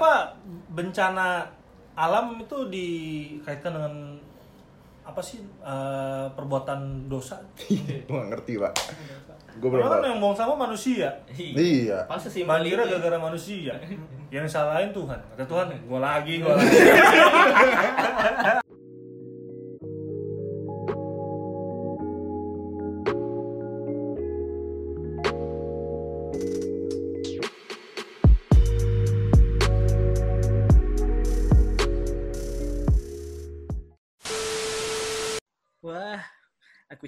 kenapa bencana alam itu dikaitkan dengan apa sih eh, perbuatan dosa? Gue gak ngerti pak. Gue belum Karena kan tahu. yang buang sampah manusia. Iya. Pas sesimpel Mandira itu. gara-gara manusia. Yang salahin Tuhan. Kata Tuhan, gua lagi, gua lagi.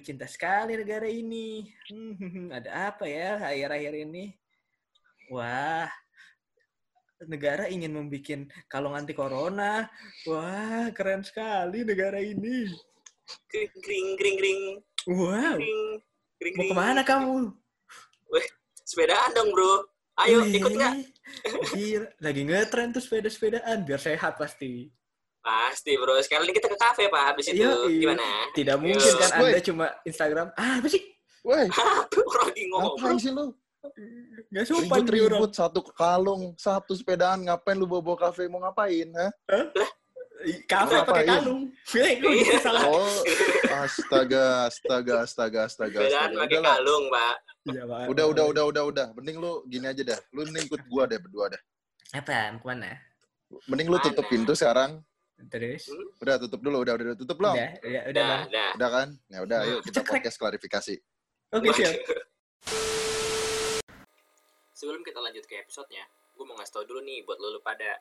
Cinta sekali negara ini. Hmm, ada apa ya akhir-akhir ini? Wah, negara ingin membuat kalung anti corona. Wah, keren sekali negara ini. Kring kring kring Wow, kring kring. mau ke mana kamu? Weh, sepedaan dong bro. Ayo Wih, ikut nggak? Lagi ngetren tuh sepeda-sepedaan biar sehat pasti. Pasti bro. Sekarang ini kita ke kafe pak. Habis itu Iya, iya. gimana? Tidak mungkin Yo. kan. Anda cuma Instagram. Ah, apa sih? Woi, Orang lagi ngomong. ngapain sih lu? Gak sopan nih orang. Ribut-ribut satu kalung, satu sepedaan, ngapain lu bawa-bawa kafe mau ngapain, ha? Kafe Ngapain? pakai kalung. Iya. salah. Oh, astaga, astaga, astaga, astaga, Sepedaan astaga. pakai kalung pak. Iya, Pak. Udah, udah, udah, udah, udah. Mending lu gini aja dah. Lu mending ikut gua deh berdua dah. Apa? Mau ke mana? Mending lu tutup pintu sekarang. Terus? Udah tutup dulu, udah, udah tutup belum? Udah, udah, udah, Udah, udah. Udah kan? Ya udah, ayo kita Cekrek. podcast klarifikasi. Oke, siap. Sebelum kita lanjut ke episodenya, gue mau ngasih tau dulu nih buat lo, lo pada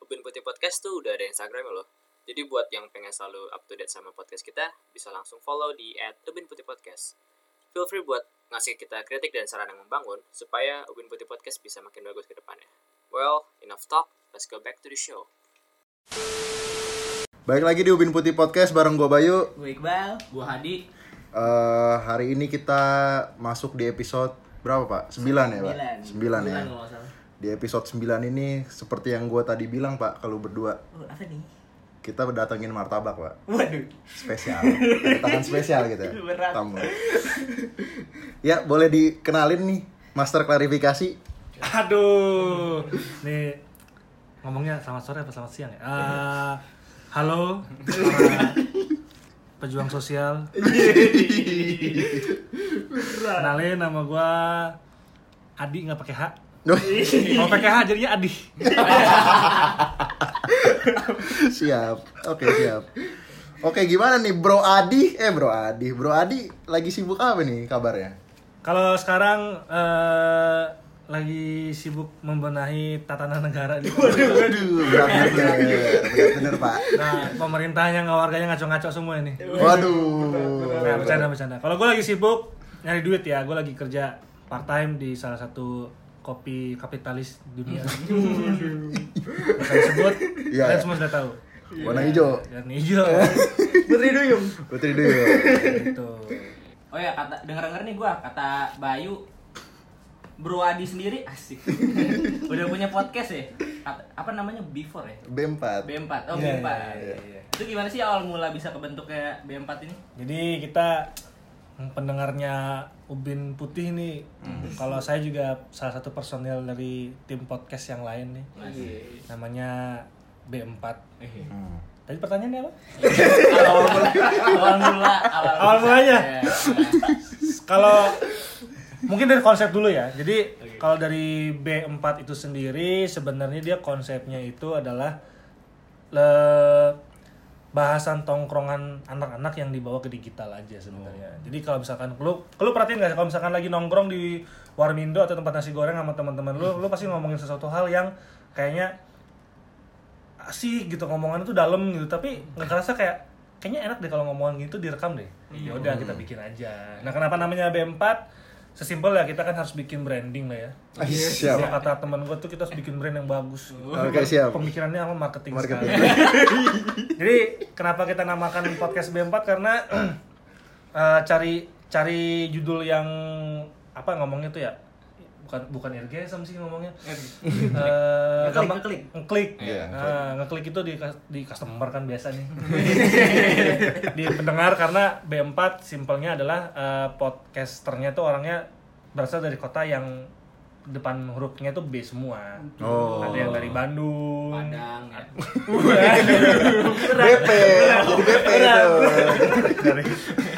Upin Putih Podcast tuh udah ada Instagram loh. Jadi buat yang pengen selalu up to date sama podcast kita, bisa langsung follow di @upin putih podcast. Feel free buat ngasih kita kritik dan saran yang membangun supaya Upin Putih Podcast bisa makin bagus ke depannya. Well, enough talk, let's go back to the show. Baik lagi di Ubin Putih Podcast bareng gua Bayu. Gue Iqbal. Gue Hadi. Eh, hari ini kita masuk di episode berapa pak? 9 ya pak? 9 ya. kalau nggak salah. Di episode 9 ini seperti yang gua tadi bilang pak, kalau berdua Oh, apa nih? kita datengin martabak pak, Waduh. spesial, tangan spesial gitu ya. Berat. Tamu. Ya boleh dikenalin nih, master klarifikasi. Aduh. Nih ngomongnya selamat sore apa selamat siang ya? Ah, halo para pejuang sosial. Kenalin nama gua Adi nggak pakai H. Kalau pakai H jadinya Adi. siap, oke siap. Oke gimana nih Bro Adi? Eh Bro Adi, Bro Adi lagi sibuk apa nih kabarnya? Kalau sekarang eh, lagi sibuk membenahi tatanan negara di Waduh, berat bener, berat bener pak. Nah, pemerintahnya nggak warganya ngaco-ngaco semua ini. Waduh. Nah, bercanda bercanda. Kalau gue lagi sibuk nyari duit ya, gue lagi kerja part time di salah satu kopi kapitalis dunia. Bisa disebut, Iya, kalian iya. semua sudah tahu. Warna hijau. Dan hijau. Putri Duyung. Putri Duyung. gitu. Oh ya, kata denger-denger nih gua, kata Bayu Bro Adi sendiri asik. Udah punya podcast ya? Kata- apa namanya? Before ya? B4. B4. Oh, Iya, B4. iya, iya. Itu gimana sih awal mula bisa kebentuknya B4 ini? Jadi kita pendengarnya Ubin Putih nih, kalau saya juga salah satu personil dari tim podcast yang lain nih, namanya B4. Hmm. Tadi pertanyaannya apa? awal mula, awal mula, awal, Awal mulanya? Iya. kalau mungkin dari konsep dulu ya. Jadi kalau dari B4 itu sendiri sebenarnya dia konsepnya itu adalah le- bahasan tongkrongan anak-anak yang dibawa ke digital aja sebenarnya. Jadi kalau misalkan lu lu perhatiin nggak sih kalau misalkan lagi nongkrong di Warmindo atau tempat nasi goreng sama teman-teman lu, lu pasti ngomongin sesuatu hal yang kayaknya asik gitu ngomongan itu dalam gitu. Tapi nggak kerasa kayak kayaknya enak deh kalau ngomongan gitu direkam deh. Ya udah kita bikin aja. Nah kenapa namanya B4 sesimpel ya kita kan harus bikin branding lah ya Ah, siap. Kalau kata teman gue tuh kita harus bikin brand yang bagus Oke, siap. pemikirannya apa marketing, Marketing. jadi kenapa kita namakan podcast B4 karena eh, cari cari judul yang apa ngomongnya tuh ya bukan bukan irgasm sih ngomongnya. Eh, Ngeklik, gampang ngeklik. ngeklik. Iya, Nah, ngeklik. itu di di customer kan biasa nih. Di pendengar karena B4 simpelnya adalah eh, podcasternya tuh orangnya berasal dari kota yang depan hurufnya tuh B semua. Oh. Ada yang dari Bandung. Padang ya. BP, jadi BP itu. dari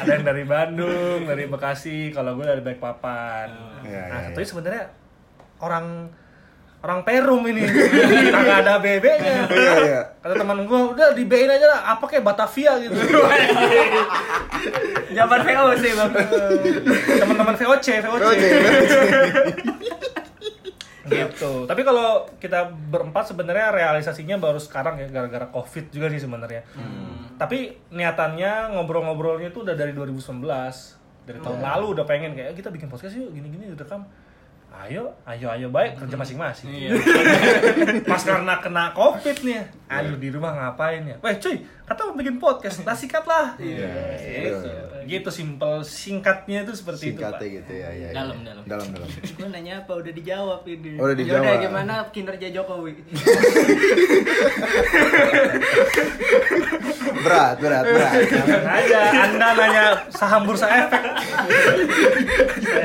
ada yang dari Bandung, dari Bekasi, kalau gue dari Balikpapan. Iya, nah, iya, tapi sebenarnya orang orang Perum ini kagak ada BB-nya. Iya, iya. Kata teman gue, udah di B-in aja lah, apa kayak Batavia gitu. Zaman VOC bang. Teman-teman VOC, VOC. Oke, gitu. Tapi kalau kita berempat sebenarnya realisasinya baru sekarang ya gara-gara Covid juga sih sebenarnya. Tapi niatannya ngobrol-ngobrolnya tuh udah dari 2019. Dari tahun lalu udah pengen kayak "Eh, kita bikin podcast yuk gini-gini rekam. Ayo, ayo, ayo baik kerja masing-masing. Iya. Pas karena kena Covid nih, ayo di rumah ngapain ya? Weh cuy, kata mau bikin podcast, nah sikat lah. Iya. Gitu. Gitu simple singkatnya itu seperti Singkatnya itu. Pak. gitu ya, ya. ya. Dalam, dalam. Dalam, dalam. Gue nanya apa udah dijawab ini. Oh, udah dijawab. Yaudah gimana kinerja Jokowi? Berat, berat, berat. Aja, Anda nanya saham bursa efek.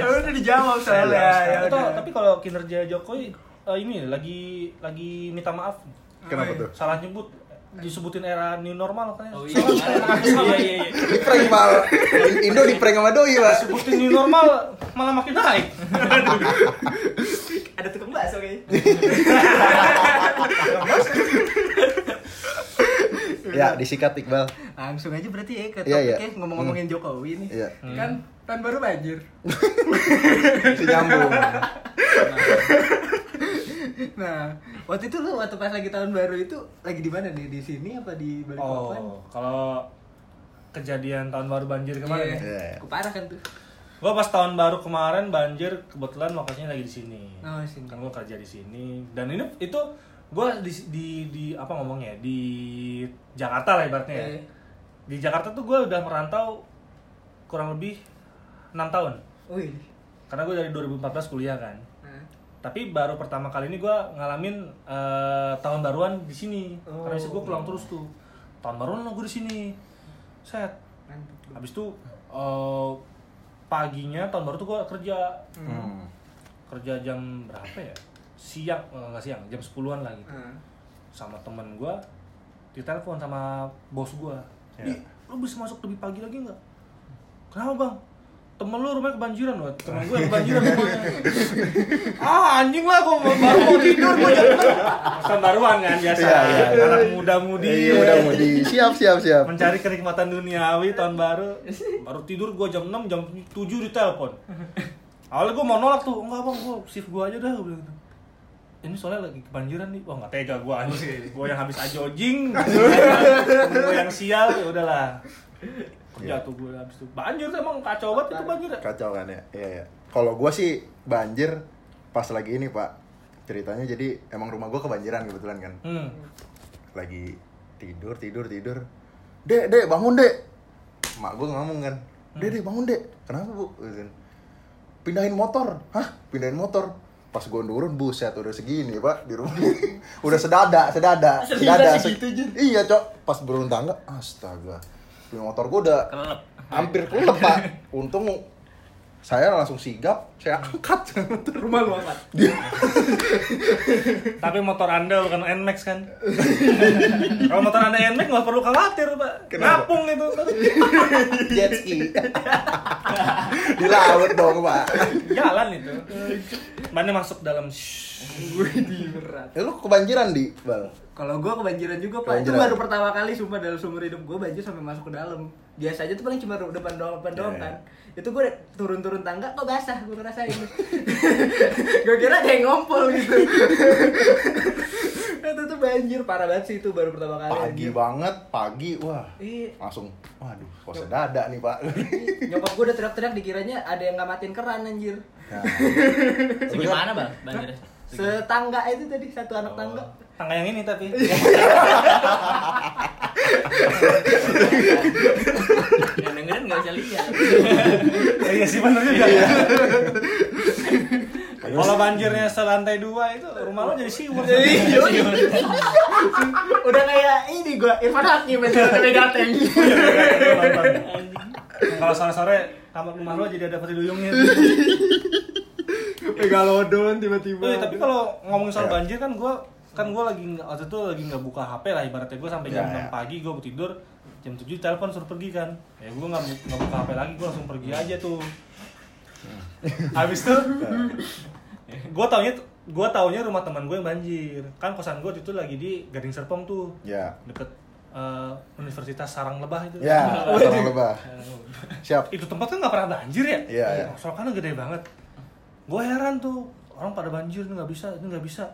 udah dijawab soalnya. Ya Atau, udah. tapi kalau kinerja Jokowi eh, ini lagi lagi minta maaf Kenapa tuh? salah nyebut disebutin era new normal katanya. Oh iya. Iya iya iya. Di prank mal. Indo di prank sama doi, Pak. Sebutin new normal malah makin naik. Ada tukang bakso kayaknya. Ya, disikat Iqbal. Langsung aja berarti ya ke Iya, iya. topiknya ngomong-ngomongin Jokowi nih. Iya. Kan tahun baru banjir. Bisa nyambung. Nah, waktu itu lu waktu pas lagi tahun baru itu lagi di mana nih? Di sini apa di Balikpapan? Oh, kalau kejadian tahun baru banjir kemarin ya. Iya. Keparah kan tuh. Gua pas tahun baru kemarin banjir kebetulan lokasinya lagi di sini. Oh, sini. Kan gua kerja di sini dan ini itu gua di di, di apa ngomongnya ya, di Jakarta lah ibaratnya ya. Eh. Di Jakarta tuh gua udah merantau kurang lebih 6 tahun. Wih. Karena gue dari 2014 kuliah kan. Tapi baru pertama kali ini gua ngalamin eh, tahun baruan di sini. Oh. Karena gue pulang terus tuh. Tahun baruan gue di sini. Set. Habis itu eh, paginya tahun baru tuh gue kerja Hmm. kerja jam berapa ya siang eh, nggak siang jam 10-an lah gitu Nah. sama temen gue ditelepon sama bos gue Ya. Di, lu bisa masuk lebih pagi lagi nggak kenapa bang temen lu rumahnya kebanjiran loh temen gue yang kebanjiran. Rumahnya ah anjing lah kok baru mau tidur gue Masa baruan kan biasa. Iya, iya. anak muda-mudi. Iya, udah mau di siap, siap, siap. mencari kenikmatan duniawi tahun baru. Baru tidur gue jam 6 jam 7 ditelepon awalnya gue mau nolak tuh enggak bang gue shift gue aja dah gue gitu. Ini soalnya lagi kebanjiran nih. Wah nggak tega gue anjing. Gue yang habis ajojing gue yang sial ya udahlah kerja Iya. tuh gue habis itu banjir tuh emang kacau banget itu banjir ya Kacau kan ya? Iya, iya. Kalau gua sih banjir pas lagi ini, Pak. Ceritanya jadi emang rumah gua kebanjiran kebetulan kan. hmm. Lagi tidur, tidur, tidur. Dek, dek, bangun, Dek. Mak gua ngomong kan. Dek, dek, bangun, Dek. Kenapa, Bu? Gitu. Pindahin motor. Hah? Pindahin motor. Pas gua turun, buset, udah segini, Pak, di rumah. udah sedada, sedada, sedada. segitu, Jun? Iya, Cok. Pas turun tangga, astaga. Di motor gua udah Kelelep. hampir kelelep pak. Untung saya langsung sigap saya angkat. Rumah lu angkat. dia tapi motor anda bukan Nmax kan? Kalau motor anda Nmax nggak perlu khawatir pak. Kenapa? ngapung itu. Jet ski. Di laut dong pak. Jalan itu. Bannya masuk dalam Gue di berat. ya, lu kebanjiran di bal Kalau gue kebanjiran juga pak, itu baru pertama kali sumpah dalam seumur hidup gue banjir sampai masuk ke dalam. Biasa aja tuh paling cuma depan doang, depan doang Iya, kan. Itu gue turun-turun tangga kok basah, gue ngerasain. gue kira ada yang ngompol gitu. itu tuh banjir parah banget sih itu baru pertama kali. pagi anjir. banget pagi wah Iya. langsung waduh kok sedada nih pak Nyokap gue udah teriak-teriak dikiranya ada yang nggak matiin keran anjir. nah, Segimana bang banjirnya? Setangga itu tadi satu anak tangga. tangga yang ini tapi. Yang dengerin nggak bisa lihat. iya sih bener juga. Kalau banjirnya selantai dua itu rumah lo jadi siwur Iya. Udah kayak ini gue Irfan Hakim itu gateng. kalau sore sore kamar rumah lo jadi ada peti duyungnya Megalodon tiba-tiba. Eh, tapi kalau ngomongin soal Ya. banjir kan gue kan gue lagi waktu itu lagi nggak buka HP lah ibaratnya gue sampai jam Ya, 6 ya. pagi gue tidur jam 7 telepon suruh pergi kan ya gue nggak nggak buka HP lagi gue langsung pergi aja tuh habis itu gue taunya gue taunya rumah teman gue yang banjir kan kosan gue itu lagi di Gading Serpong tuh Ya. deket eh, Universitas Sarang Lebah itu Ya, orang lebah. Siap. itu tempat kan nggak pernah banjir ya Iya, iya. Sorokannya gede banget gue heran tuh orang pada banjir nggak bisa ini nggak bisa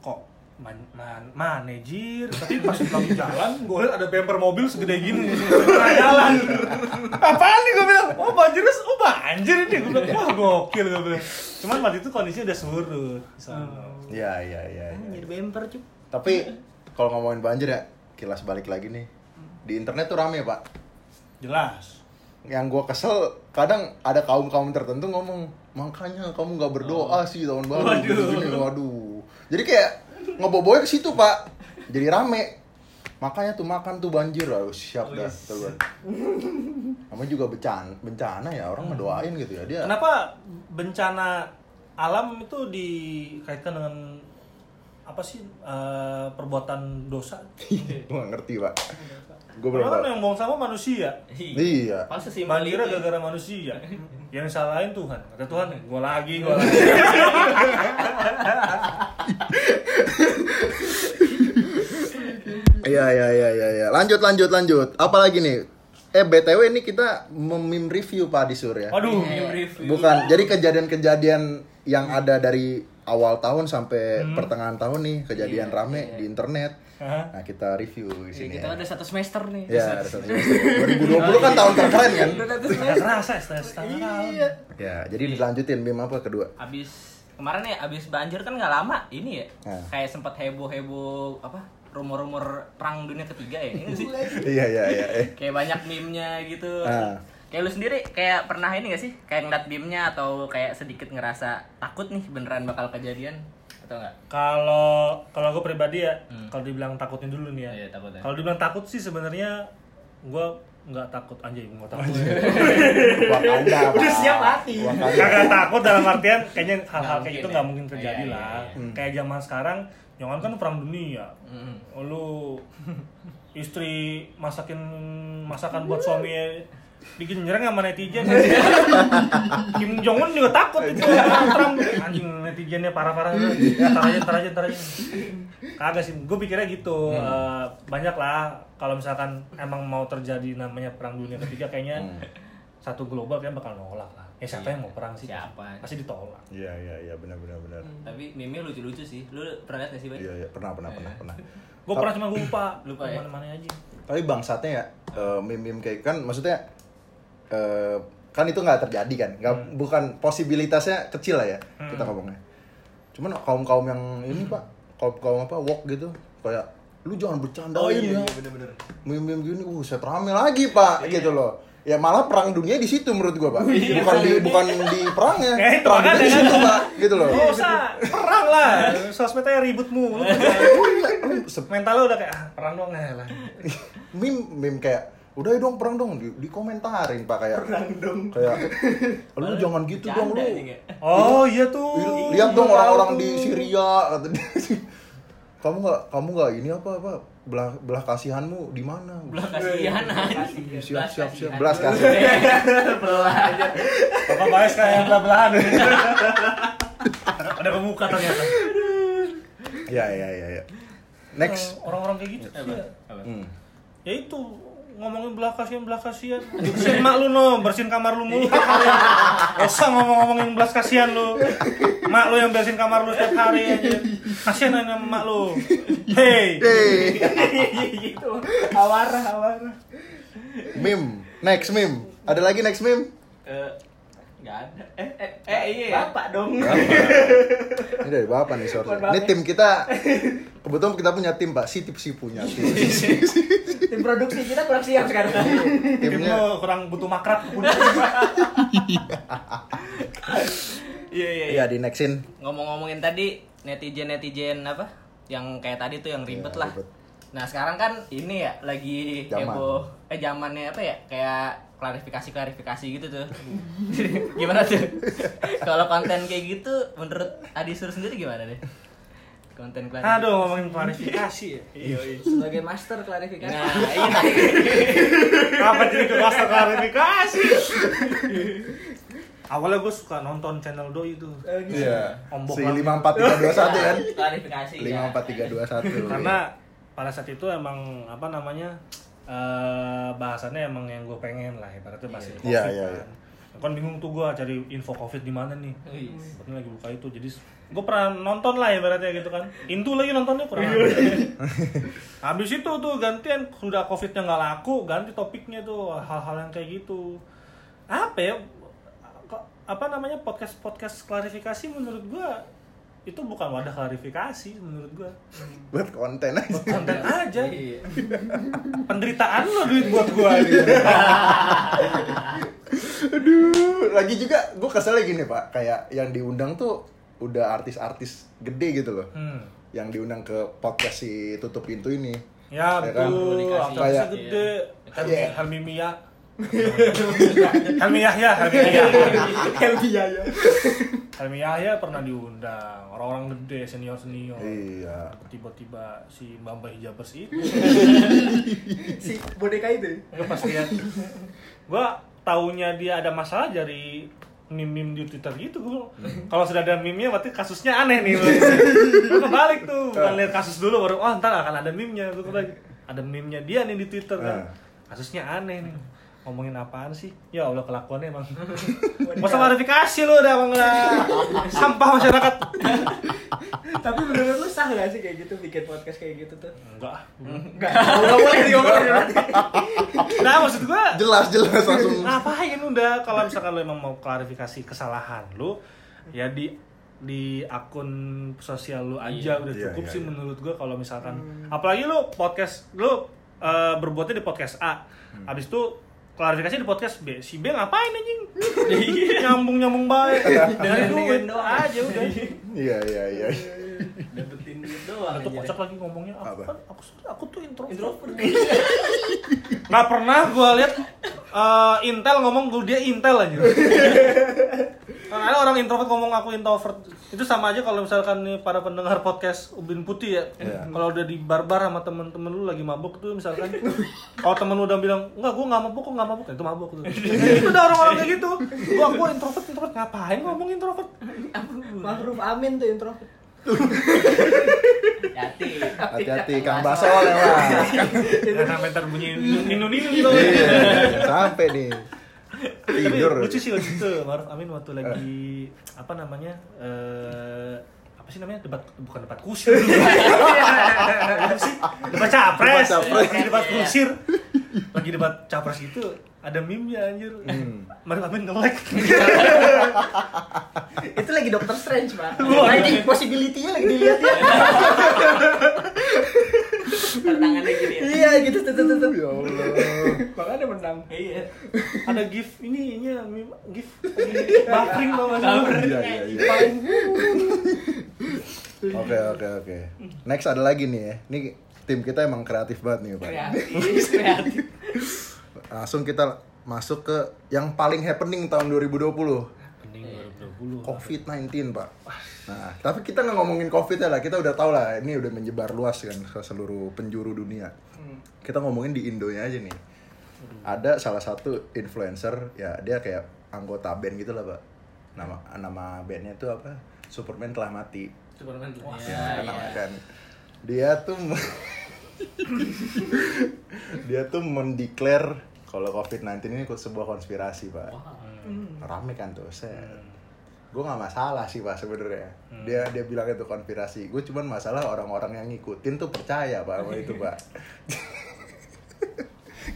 kok man, man, manejir tapi pas lagi jalan gue liat ada bumper mobil segede gini tengah jalan apaan nih gue bilang oh banjir oh banjir ini gue bilang wah gokil gue bilang cuman waktu itu kondisinya udah surut sana. Iya, iya, iya. iya. Jadi bemper cuy. Tapi kalau ngomongin banjir ya, kilas balik lagi nih. Di internet tuh rame, Pak. jelas Yang gua kesel, kadang ada kaum-kaum tertentu ngomong, makanya kamu nggak berdoa sih tahun baru. Waduh. Gini-gini." Waduh. Jadi kayak ngeboboy ke situ, Pak. Jadi rame. Makanya tuh makan tuh banjir, Aduh, siap dah. Tuh, gua. Namanya juga bencana, bencana ya orang ngedoain gitu ya dia. Kenapa bencana alam itu dikaitkan dengan apa sih eh, perbuatan dosa? Gua nggak ngerti, Pak. Gue belum kan tahu. yang buang sampah manusia. Iya. Pas sesimpel Banjirnya itu. ya. gara-gara manusia. Yang salahin Tuhan. Kata Tuhan, gua lagi, gua lagi. Iya iya iya iya iya. Lanjut lanjut lanjut. Apalagi nih? Eh BTW ini kita memim review Pak Disur ya. Waduh. Bukan. Jadi kejadian-kejadian yang ada dari awal tahun sampai pertengahan tahun nih, kejadian rame di internet. Hah? Nah, kita review di Ya, sini. kita Ya. ada satu semester nih. Ya, ada satu semester. 2020 kan tahun terkeren kan? Gak kerasa setengah setengah tahun. Ya, jadi dilanjutin mim apa kedua? Abis kemarin ya abis banjir kan nggak lama ini ya. Nah. Kayak sempat heboh-heboh apa rumor-rumor perang dunia ketiga ya ini sih. Iya iya iya. Eh. kayak banyak meme-nya gitu. Ah. Kayak lu sendiri kayak pernah ini gak sih? Kayak ngeliat meme-nya atau kayak sedikit ngerasa takut nih beneran bakal kejadian atau enggak? Kalau kalau gue pribadi ya, kalau dibilang takutnya dulu nih ya. Iya, takut ya. Kalau dibilang takut sih sebenarnya gua nggak takut anjing, nggak takut. Wakanda. Udah siap mati. Kagak takut dalam artian kayaknya hal-hal kayak gitu mungkin nggak ya. mungkin terjadi Iya, iya, lah. iya. Kayak zaman sekarang, jangan kan perang dunia. Hmm. Lu istri masakin masakan buat suami bikin nyerang sama netizen Kim Jong Un juga takut itu Trump anjing netizennya parah-parah ntar aja ntar aja ntar aja kagak sih gue pikirnya gitu Eh, banyak lah kalau misalkan emang mau terjadi namanya perang dunia ketiga kayaknya Hmm. satu global kan bakal nolak lah ya siapa yang mau perang sih Siapa? pasti ditolak Iya iya iya benar benar benar. Tapi meme lucu-lucu sih. Lu pernah liat gak sih, Bay? Iya iya pernah pernah pernah pernah. gue pernah cuma lupa Lupa ya? mana mana aja Tapi bangsatnya ya eh, meme-meme kayak kan maksudnya eh, kan itu nggak terjadi kan, nggak bukan posibilitasnya kecil lah ya kita ngomongnya. Cuman kaum kaum yang ini pak, kaum kaum apa walk gitu kayak lu jangan bercandain ya. bener-bener. Meme-meme gini, uh saya rame lagi pak gitu loh. Ya malah perang dunia di situ menurut gua pak, bukan di bukan di perangnya, Ya, itu perang dunia di situ pak, gitu loh. Gak usah perang lah. Sosmednya ribut mulu. Mental lo udah kayak ah, perang doang ya lah. Meme meme kayak udah ya dong perang dong. Di, dikomentarin pak kayak perang dong. kayak lu jangan gitu dong lu. oh iya tuh. Li- lihat dong orang-orang di Syria kata dia. Kamu nggak kamu nggak ini apa apa belah belah kasihanmu di mana? Belah kasihan anjing. siap Belas siap siap kasihan. belas kasihan. Belah. Aja. bapak bahas kayak belah belahan. Ada kebuka ternyata. Ya ya ya ya next. Orang-orang kayak gitu ya. hmm. ya itu ngomongin belah kasihan belah kasihan. Bersihin mak lu no. Bersihin kamar lu mulu. Tiap hari Gak usah ngomong-ngomongin belas kasihan lu. Mak lu yang bersihin kamar lu setiap hari aja kasihan aja sama mak lu. Hey. Gitu. Awarah, awarah. meme next meme ada lagi next meme Eh, nggak ada. Eh, eh, eh, iya. Bapak dong. ini dari bapak nih sorry ini bapak. tim kita kebetulan kita punya tim pak si tip si punya tim Tim produksi kita kurang siap sekarang. Tim timnya kurang butuh makrab Iya, iya, iya di nextin Ngomong-ngomongin tadi netizen-netizen apa? Yang kayak tadi tuh yang ribet Iya, lah. ribet. Nah sekarang kan ini ya lagi Zaman. heboh eh zamannya apa ya kayak klarifikasi klarifikasi gitu tuh. gimana tuh? Kalau konten kayak gitu menurut Adi Sur sendiri gimana deh? Konten klarifikasi. Aduh ngomongin klarifikasi ya. Sebagai master klarifikasi. Nah, iya. Apa jadi ke master klarifikasi? Awalnya gue suka nonton channel Doi itu. Iya. Ombok Si lagi. 54321 kan? klarifikasi. ya. 54321. Karena pada saat itu emang apa namanya eh bahasannya emang yang gue pengen lah ibaratnya bahas covid Iya, iya, iya. kan bingung tuh gue cari info covid di mana nih. Wih. Kebetulan lagi buka itu jadi gue pernah nonton lah ibaratnya gitu kan. Intu lagi nontonnya kurang habis itu tuh gantian sudah covidnya nggak laku ganti topiknya tuh hal-hal yang kayak gitu. Apa ya kok- apa namanya podcast podcast klarifikasi menurut gue itu bukan wadah klarifikasi menurut gue Buat konten aja. buat konten aja Iya. penderitaan lo duit buat gue gitu. Aduh, lagi juga gue keselnya gini pak, kayak yang diundang tuh udah artis-artis gede gitu loh, hmm. yang diundang ke podcast si tutup pintu ini. Ya Ya kan? betul, artisnya Kayak- gede. Kan Iya. Helmi Mia. Helmi Yahya, Helmi Yahya. Helmi ya. Helmi Yahya pernah diundang. Orang-orang gede, senior-senior. Iya. Tiba-tiba si Bamba Hijabers itu. Si boneka itu. Gue pas lihat. Gue taunya dia ada masalah dari meme-meme di Twitter gitu gue kalau sudah ada meme-nya berarti kasusnya aneh nih gue kebalik tuh bukan lihat kasus dulu baru oh ntar akan ada meme-nya gue kebalik ada meme-nya dia nih di Twitter kan Ah. kasusnya aneh nih ngomongin apaan sih? Ya Allah kelakuannya emang. Masa klarifikasi lu udah emang udah sampah masyarakat. Tapi menurut lu sah gak sih kayak gitu bikin podcast kayak gitu tuh? enggak. Enggak. Enggak boleh diomongin nah maksud gue Jelas jelas langsung. ngapain udah kalau misalkan lu emang mau klarifikasi kesalahan lu ya di di akun sosial lu aja udah Iya, cukup iya, sih iya. menurut gua kalau misalkan. Apalagi lu podcast lu eh, berbuatnya di podcast A. Habis itu klarifikasi di podcast B. Si B ngapain anjing? Nyambung nyambung baik. Dengan duit. Doang. aja udah. Iya iya iya. Dapetin duit doang. itu kocak lagi ngomongnya aku Apa? kan aku aku tuh introvert. Introvert. nggak pernah gua lihat eh, Intel ngomong gua dia Intel aja Kan ada orang introvert ngomong aku introvert. Itu sama aja kalau misalkan nih para pendengar podcast Ubin Putih ya. Iya. kalau udah di barbar sama temen-temen lu lagi mabuk tuh misalkan. Kalau temen lu udah bilang enggak gua nggak mabuk kok nggak mabuk? Itu mabuk tuh. Itu udah orang-orang kayak gitu. Gua gua introvert introvert. Ngapain ngomong introvert? Mahruf Amin tuh introvert. Hati. Hati-hati Kang Baso lewat. ya sampai ntar bunyi ninu ninu Iya. Sampai nih. Tapi Tidur. lucu sih waktu itu Maruf Amin waktu lagi apa namanya eh apa sih namanya debat bukan debat kusir apa sih debat capres Debat capres. lagi debat kusir lagi debat capres gitu ada meme nya anjir Hmm. Maruf Amin nge-like Itu lagi Doctor Strange, Pak. Lagi possibility-nya lagi dilihat ya. Tangannya gini ya. Iya, gitu tuh tuh tuh, tuh. Ya Allah. Makanya menang. iya ada gif ini ini ya meme gif buffering tau gak sih? Iya iya iya. Oke oke oke. Next ada lagi nih ya. Ini tim kita emang kreatif banget nih pak. Kreatif, kreatif. Langsung kita masuk ke yang paling happening tahun 2020. Mending 2020 COVID-19 pak. Nah, tapi kita nggak ngomongin COVID ya lah, kita udah tau lah, ini udah menyebar luas kan ke seluruh penjuru dunia. Kita ngomongin di Indonya aja nih. Ada salah satu influencer, ya dia kayak anggota band gitu lah pak. Nama nama bandnya tuh apa? Superman telah mati. Superman tuh. Ya, kenal kan. Dia tuh dia tuh mendeklar kalau COVID-19 ini sebuah konspirasi pak. Rame kan tuh, saya gue nggak masalah sih pak sebenarnya. Dia dia bilang itu konspirasi. Gue cuman masalah orang-orang yang ngikutin tuh percaya pak sama itu pak.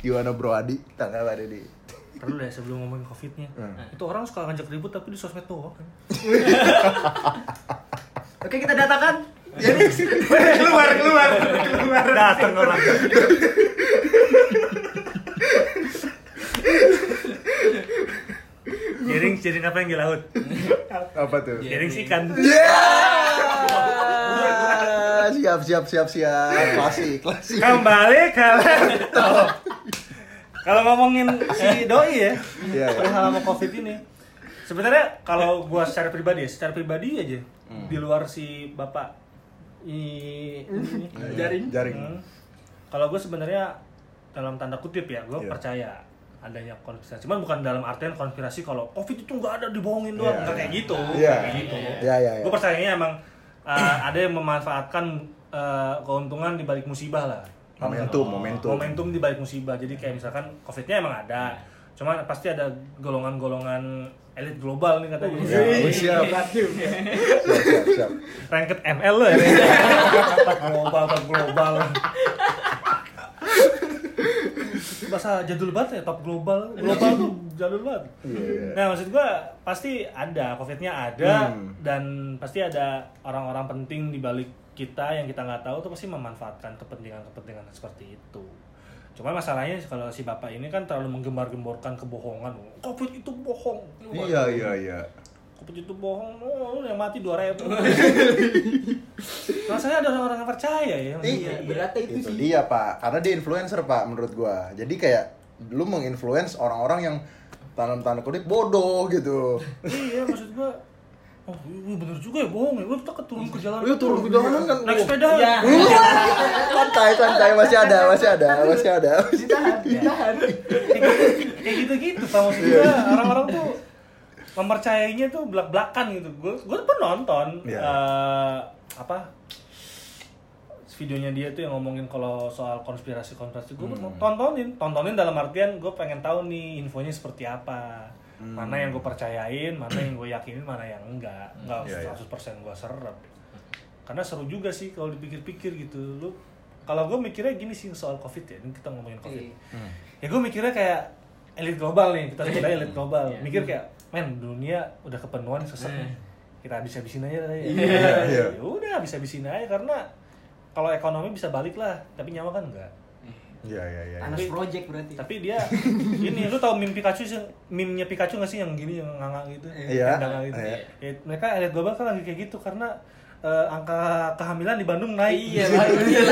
Gimana bro Adi? Tanggapan ini perlu deh sebelum ngomongin covidnya. Hmm. itu orang suka ngajak ribut tapi di sosmed doang kan. Oke, kita datakan. keluar keluar keluar. Datang orang jaring jaring apa yang di laut apa tuh jaring si ikan Ya, siap siap siap siap. Klasik, klasik. Kembali ke laptop. Kalau ngomongin si doi ya, Iya, iya. perihal sama covid ini. Sebenarnya kalau gua secara pribadi ya, secara pribadi aja Hmm. di luar si bapak i, ini, Jaring. Jaring. Hmm. Kalau gue sebenarnya dalam tanda kutip ya, gue Iya. percaya adanya konspirasi. Cuman bukan dalam artian konspirasi kalau covid itu nggak ada dibohongin doang, Iya, nggak iya. kayak gitu. Iya. nggak kayak gitu. Iya, iya, iya. Gue percayanya emang uh, ada yang memanfaatkan uh, keuntungan di balik musibah lah. Momentum, momentum. Momentum di balik musibah. Jadi kayak misalkan covidnya emang ada. Cuma pasti ada golongan-golongan elit global nih katanya. Ya, siap. Siap, siap, siap. Ranked ML lo ya. global global. Bahasa jadul banget ya, top global. Global tuh jadul banget. Iya, iya. Nah, maksud gua pasti ada, Covid-nya ada Hmm. dan pasti ada orang-orang penting di balik kita yang kita nggak tahu tuh pasti memanfaatkan kepentingan-kepentingan seperti itu. Cuma masalahnya kalau si bapak ini kan terlalu menggembar-gemborkan kebohongan. Covid itu bohong. Iya, iya, iya. Covid itu bohong. Oh, yang mati dua ribu. Rasanya ada orang-orang yang percaya ya. Iya, beratnya itu, Itu sih. dia, Pak. Karena dia influencer, Pak, menurut gua. Jadi kayak lu menginfluence orang-orang yang tanam tanda kutip bodoh gitu. iya, maksud gua Oh, iya bener juga ya bohong ya. Lu kita turun ke jalan. Iya, turun ke jalanan kan. Naik sepeda. Iya. santai, santai, masih ada, masih ada, masih ada. Ditahan, ditahan. kayak gitu-gitu pak maksud gue orang-orang tuh mempercayainya tuh belak-belakan gitu gue gue pun nonton Iya. eh, apa videonya dia tuh yang ngomongin kalau soal konspirasi konspirasi gue Hmm. tontonin tontonin dalam artian gue pengen tahu nih infonya seperti apa Hmm. mana yang gue percayain mana yang gue yakinin mana yang enggak enggak Iya, iya. 100% gue serap karena seru juga sih kalau dipikir-pikir gitu lu kalau gue mikirnya gini sih soal covid ya ini kita ngomongin covid Iya. ya gue mikirnya kayak elit global nih kita sebut elit global Iya. mikir kayak men dunia udah kepenuhan sesek nih kita habis habisin aja lah ya Iya, iya. Ya udah habis habisin aja karena kalau ekonomi bisa balik lah tapi nyawa kan enggak Iya, iya, iya. Panas project berarti. tapi dia ini lu tau meme Pikachu sih meme-nya Pikachu gak sih yang gini yang nganga gitu Iya, Yang nganga gitu. iya. Ya, mereka elit global kan lagi kayak gitu karena eh, angka kehamilan di Bandung naik Iya. Iya.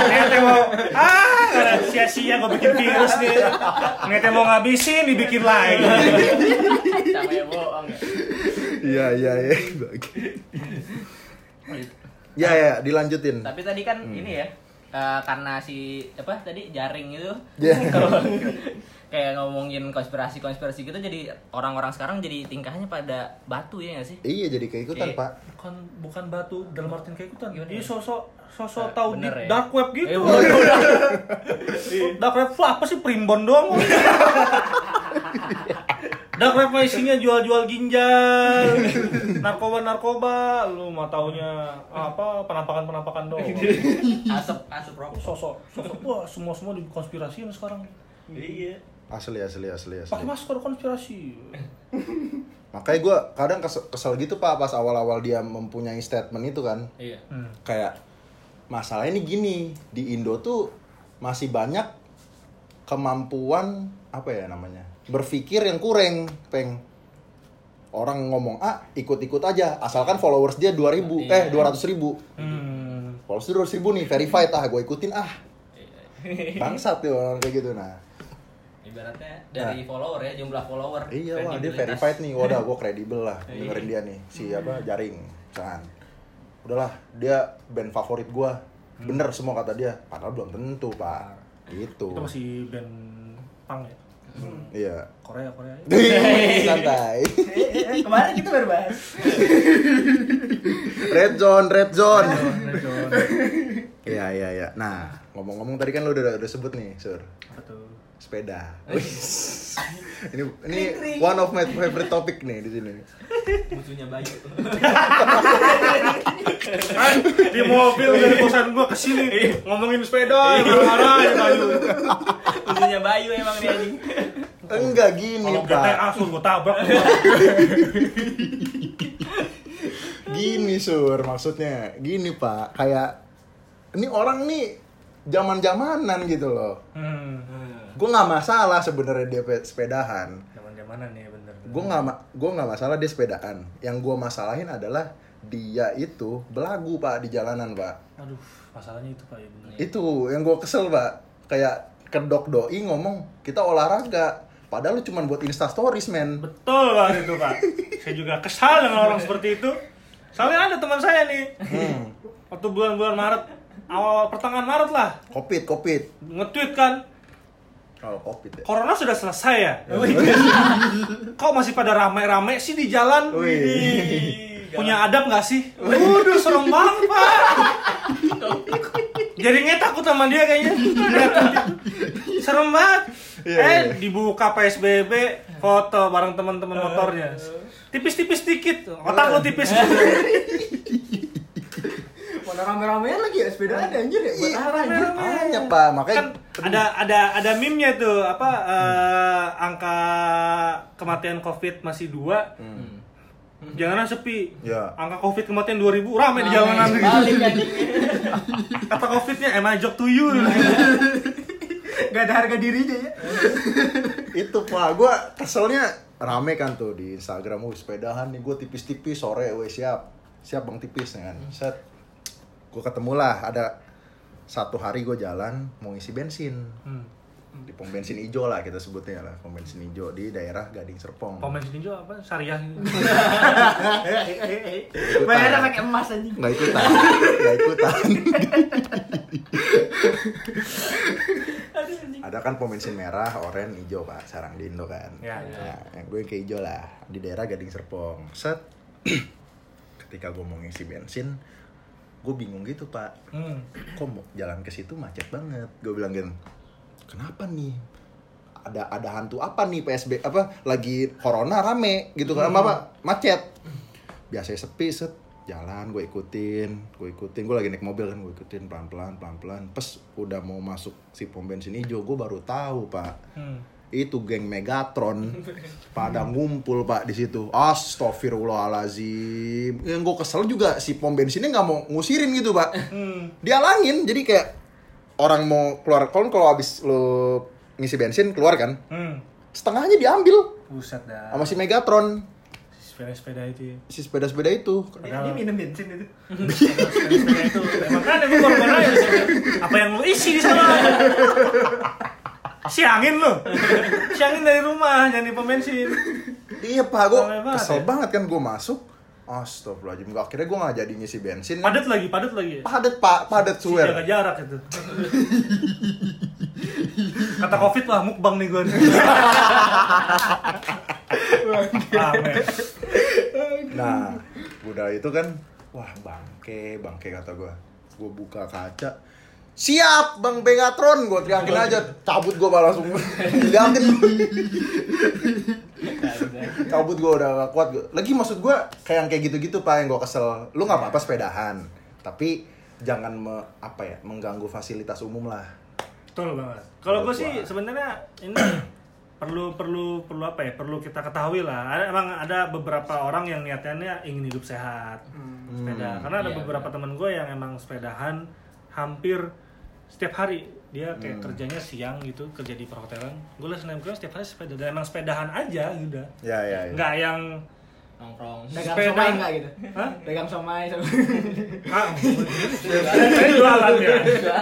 Ternyata mau ah karena sia-sia gue bikin virus nih. Ternyata mau ngabisin dibikin lagi. Ya. Iya, iya, iya. Ya, ya, dilanjutin. Tapi tadi kan ini ya, eh, karena si apa tadi jaring itu Iya. kalau kayak ngomongin konspirasi-konspirasi gitu jadi orang-orang sekarang jadi tingkahnya pada batu ya nggak sih? Iya, jadi keikutan, Iya. Pak. Bukan bukan batu dalam artian kayak ikutan. Gimana? Ini sosok sosok Eh, tahu di ya? dark web gitu. Eh, dark web apa sih primbon doang? dark web mah isinya jual-jual ginjal, narkoba-narkoba, lu mah taunya apa penampakan-penampakan doang. Asap asap rokok. Sosok sosok wah semua semua dikonspirasiin sekarang. Iya. Asli, asli, asli, asli. Pakai masker konspirasi. Makanya gue kadang kesel, kesel gitu pak pas awal-awal dia mempunyai statement itu kan Iya. Hmm. kayak masalah ini gini di Indo tuh masih banyak kemampuan apa ya namanya berpikir yang kurang peng. Orang ngomong A ikut-ikut aja. Asalkan followers dia 2000 eh 200 ribu. Hmm. followers dia 200 ribu nih verified ah gue ikutin ah. Bangsat tuh orang kayak gitu nah. Ibaratnya dari follower ya, jumlah follower. Iya wah dia verified nih, wadah gue kredibel lah Iya. dengerin dia nih si apa jaring, misalkan. Udahlah dia band favorit gue, bener semua kata dia, padahal belum tentu pak, gitu. Itu masih band punk ya. Iya. Korea Korea. Santai. Eh, Kemarin kita baru bahas. Red zone, red zone. Iya iya iya. Nah ngomong-ngomong tadi kan lu udah udah sebut nih sur Apa tuh? Sepeda. Ini ini one of my favorite topic nih di sini. Musuhnya Bayu. Ah, di mobil dari kosan gua ke sini ngomongin sepeda marah-marah ya Bayu. Musuhnya Bayu emang dia anjing. Enggak gini Kalau pak. GTA sur gua tabrak. Gini sur, maksudnya gini pak, kayak ini orang nih zaman zamanan gitu loh. Hmm. Gue nggak masalah sebenarnya dia pe- sepedahan. Zaman-zamanan nih bener. Gue nggak gue nggak masalah dia sepedaan. Yang gue masalahin adalah dia itu belagu pak di jalanan pak Aduh, masalahnya itu Pak ya bener. itu yang gue kesel pak kayak kedok doi ngomong kita olahraga padahal lu cuma buat insta stories men Betul banget itu Pak. saya juga kesal dengan orang seperti itu. Soalnya ada teman saya nih. hmm. Waktu bulan-bulan Maret, awal pertengahan Maret lah, covid covid nge-tweet kan, kalau covid ya Corona sudah selesai ya? Kok masih pada rame-rame sih di jalan? Wih. Punya adab nggak sih? Waduh, serem banget, Pak. Jadinya takut sama dia kayaknya. serem banget. Iya, eh, iya. dibuka PSBB, foto bareng teman-teman motornya. Tipis-tipis dikit. Otak lu tipis. Mana rame-ramean lagi ya sepeda ada anjir ya buat arah anjir. Hanya pak makanya kan ada ada ada meme-nya tuh apa eh, angka kematian Covid masih dua. Jalanan sepi. Ya. Angka Covid kematian 2000 rame di jalanan. Anjing. Kata Covid-nya am I joke to you? Gak ada harga dirinya ya. itu pak gue keselnya rame kan tuh di Instagram gue sepedahan nih gue tipis-tipis sore weh siap siap bang tipis ya kan set gue ketemu lah ada satu hari gue jalan mau ngisi bensin Hmm. di pom bensin hijau lah kita sebutnya lah pom bensin hijau di daerah Gading Serpong Komen sini juga apa? Syariah. Bayarnya pakai emas anjing. nggak ikutan nggak ikutan ada kan pom bensin merah, oranye, hijau pak, sarang di Indo kan. Ya, ya. Nah, yang gue ke hijau lah di daerah Gading Serpong. Set, ketika gue mau ngisi bensin, gue bingung gitu pak. Hmm. Kok mau jalan ke situ macet banget? Gue bilang gitu, kenapa nih? Ada ada hantu apa nih PSB apa lagi corona rame gitu kan apa, apa macet biasanya sepi set jalan gue ikutin gue ikutin gue lagi naik mobil kan gue ikutin pelan pelan pelan pelan pas udah mau masuk si pom bensin hijau gue baru tahu pak Hmm. Itu geng Megatron pada ngumpul pak di situ Astagfirullahalazim yang gue kesel juga si pom bensinnya nggak mau ngusirin gitu pak Hmm. dialangin jadi kayak orang mau keluar kalau kalau habis lo ngisi bensin keluar kan Hmm. setengahnya diambil Buset dah. sama si Megatron Sepeda-sepeda itu ya. si sepeda-sepeda itu Dia, dia minum bensin itu. Sepeda-sepeda itu. Emang kan emang korban aja. Apa yang lu isi di sana? Siangin lu. Siangin dari rumah, jangan di pom bensin. iya pak gue kesel ya? banget kan gue masuk Astagfirullahaladzim akhirnya gue gak jadi ngisi bensin Padat lagi, padat lagi. padat pak padat Si swear Jaga jarak itu. Kata Covid lah, mukbang nih gue. Rame. Nah, udah itu kan, wah bangke, bangke kata gua. Gua buka kaca, siap bang Bengatron, gua teriakin aja, cabut gua malah langsung liatin. cabut gua udah gak kuat. Gua. Lagi maksud gua kayak yang kayak gitu-gitu pak yang gua kesel. Lu nggak apa-apa sepedahan, tapi jangan me- apa ya mengganggu fasilitas umum lah. Betul banget. Kalau gue sih sebenarnya ini perlu perlu perlu apa ya? Perlu kita ketahui lah. Ada, emang ada beberapa orang yang niatannya ingin hidup sehat, sepeda. Karena ada Iya, beberapa teman gue yang emang sepedahan hampir setiap hari. Dia kayak kerjanya siang gitu, kerja di perhotelan. Gue liat senam setiap hari sepeda. Dan emang sepedahan aja, udah. Ya ya. ya. Nggak yang Nongkrong. Dagang Sepeda. somai enggak gitu? Hah? Dagang somai sama. Ah, jualan ya.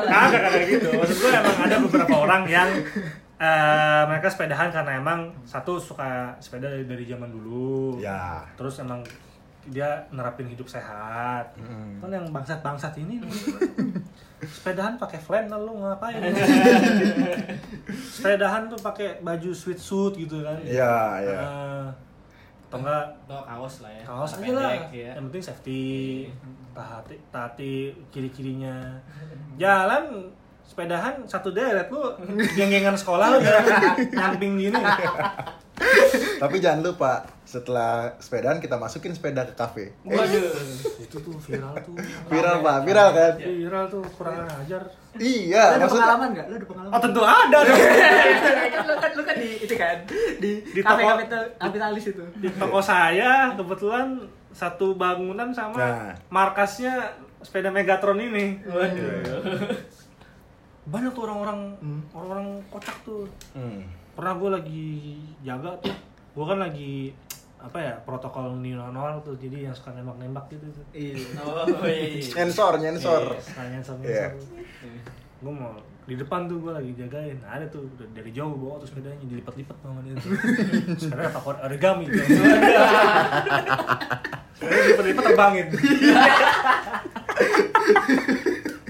Kagak kagak gitu. Maksud gue emang ada beberapa orang yang eh, mereka sepedahan karena emang satu suka sepeda dari, dari zaman dulu. Ya. Terus emang dia nerapin hidup sehat. Mm. Kan yang bangsat-bangsat ini sepedahan pakai flannel lu ngapain? sepedahan tuh pakai baju sweatsuit gitu kan. Iya iya. Eh, atau enggak Atau kaos lah ya. kaos aja lah ya. yang penting safety taati taati kiri kirinya jalan sepedahan satu deret lu geng-gengan sekolah lu nyamping gini Tapi jangan lupa setelah sepedaan kita masukin sepeda ke kafe. Waduh. itu tuh viral tuh Viral pak, viral kan? viral tuh kurang ajar Iya, Lu ada maksudnya pengalaman enggak? Lu ada pengalaman? oh tentu ada dong kan lu kan lu kan di itu kan di, Di kafe toko- kafe kapitalis itu. di toko saya kebetulan satu bangunan sama Nah. markasnya sepeda Megatron ini waduh banyak tuh orang-orang orang-orang kocak tuh Hmm. pernah gue lagi jaga tuh gue kan lagi apa ya protokol new normal tuh jadi yang suka nembak-nembak gitu tuh. Iya. Oh iya. Nyensor, nyensor. Sama Iya. gue mau di depan tuh gue lagi jagain ada tuh dari jauh bawa terus sepedanya dilipat-lipat sama dia tuh sepedanya pakai origami sepedanya dilipat-lipat terbangin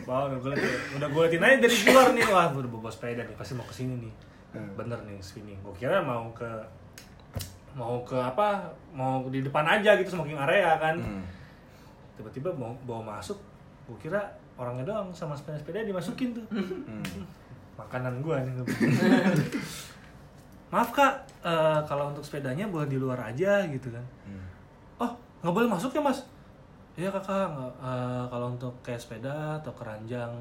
Wah, udah gue liatin, udah gue liatin aja dari luar nih, wah udah bawa sepeda nih, pasti mau ke sini nih, bener nih sini. Gue kira mau ke mau ke apa, mau di depan aja gitu smoking area kan. Hmm. Tiba-tiba mau bawa masuk, gue kira orangnya doang sama sepeda-sepeda dimasukin tuh. Hmm. Makanan gue nih. Maaf kak, eh, kalau untuk sepedanya boleh di luar aja gitu kan. Hmm. Oh, nggak boleh masuk ya mas? Iya kakak, eh, kalau untuk kayak sepeda atau keranjang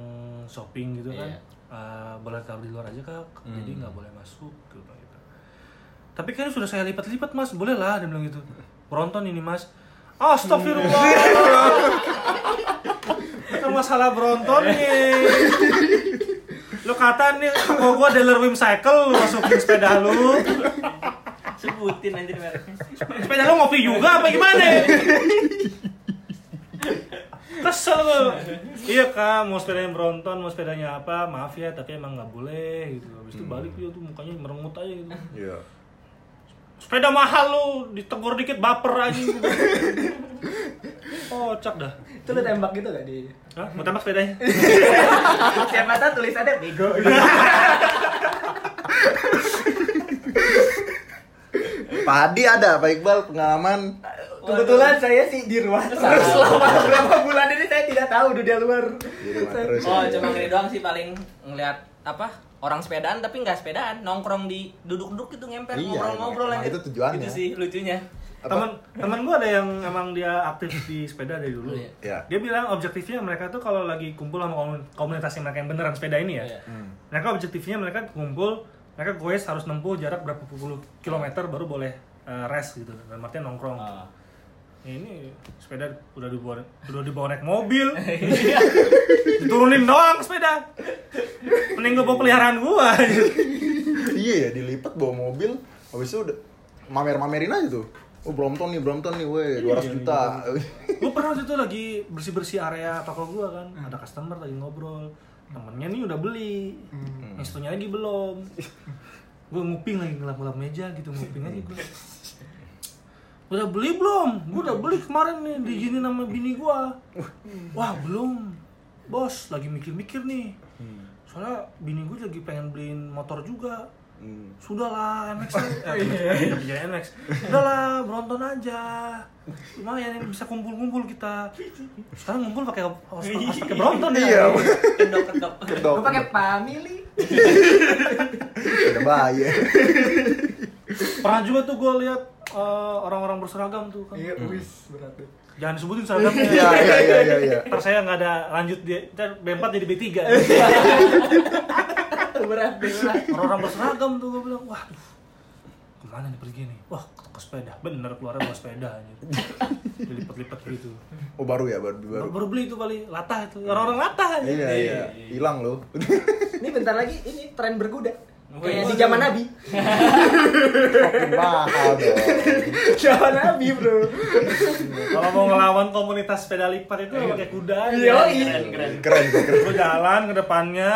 shopping gitu kan, eh, boleh taruh di luar aja kak, jadi Hmm. nggak boleh masuk gitu. Tapi kan sudah saya lipat-lipat mas, boleh lah dia bilang gitu. Bronton ini mas, Astagfirullah. Itu masalah Bronton nih. Lo kata nih, kalau gua dealer Wimcycle, lu masukin sepeda lu. Sebutin anjir mereknya. Sepeda lu ngopi juga apa gimana? Kesel lu. Iya kak, mau sepedanya Bronton, mau sepedanya apa, maaf ya, tapi emang nggak boleh gitu. Habis itu balik dia tuh mukanya merengut aja gitu. Iya. Sepeda mahal lu, ditegur dikit baper aja. Oh, cak dah. Itu lu tembak gitu gak di? Hah? Mau tembak sepedanya? Siapa tahu tulisannya bego. Pak Adi ada, Pak Iqbal pengalaman. Kebetulan saya sih di rumah selama beberapa bulan ini saya tidak tahu dunia luar. Di rumah terus. Oh, ya. cuma gini doang sih paling ngeliat apa orang sepedaan tapi nggak sepedaan nongkrong di duduk-duduk gitu ngemper Iya, ngobrol-ngobrol emang aja itu tujuannya. itu sih lucunya Apa? Temen temen gue ada yang emang dia aktif di sepeda dari dulu. Iya. Ya. Dia bilang objektifnya mereka tuh kalau lagi kumpul sama komun- komunitas yang mereka yang beneran sepeda ini ya. Iya. Hmm. Mereka objektifnya mereka kumpul, mereka goes harus nempuh jarak berapa puluh kilometer baru boleh eh, rest gitu. Dan artinya nongkrong. Oh. Ini sepeda udah dibawa udah dibawa naik mobil. Diturunin doang sepeda. Mending gue bawa peliharaan gua. Iya ya, dilipat bawa mobil, habis itu udah mamer-mamerin aja tuh. Oh, Brompton nih, Brompton nih, weh, 200 juta. gue pernah waktu itu lagi bersih bersih area toko gue kan ada customer lagi ngobrol temennya nih udah beli yang satunya lagi belum gue nguping lagi ngelap ngelap meja gitu nguping aja gue udah beli belum? Gue udah beli kemarin nih diginin sama bini gue wah belum. Bos lagi mikir mikir nih soalnya bini gue lagi pengen beliin motor juga. Hmm. Sudahlah MX eh, udah punya MX Udahlah Bronton aja. Lumayan ini bisa kumpul-kumpul kita. Sekarang ngumpul pakai harus, harus pakai Bronton Iya. ya kedok-kedok Kedok. Gue pakai family. Udah bahaya. Pernah juga tuh gue lihat eh, orang-orang berseragam tuh kan Iya, wis berat deh. Jangan disebutin seragamnya Iya, iya, iya, iya, iya. Ntar saya nggak ada lanjut dia Ntar B4 jadi B3 berat deh. berat. Orang-orang berseragam tuh gue bilang Wah ke mana nih pergi nih Wah ke sepeda Bener keluarnya bawa sepeda aja Dilipat-lipat gitu Oh, baru ya, baru baru. Baru beli itu kali latah itu orang-orang latah aja Iya, iya. Hilang loh. Ini bentar lagi ini tren berkuda. Kayak di zaman Nabi. Makin mahal dong. Zaman Nabi, Bro. Kalau mau ngelawan komunitas sepeda lipat itu pakai kuda aja. Iya, keren keren Keren, keren. Lu jalan ke depannya,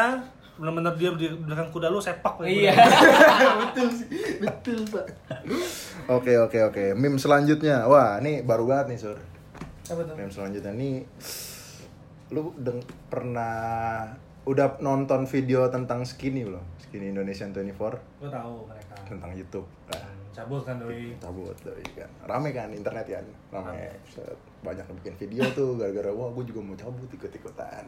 bener-bener dia di belakang kuda lu sepak. iya Betul sih. Betul, Pak. Oke, oke, oke. Meme selanjutnya. Wah, ini baru banget nih, Sur. Apa tuh? Meme selanjutnya nih lu deng pernah udah nonton video tentang skinny belum? Skinny Indonesian 24 Gue tahu mereka. tentang YouTube. Nah, Cabut kan doi. cabut doi kan. Rame kan internet kan. Rame. Banyak yang bikin video tuh gara-gara wah gue juga mau cabut ikut-ikutan.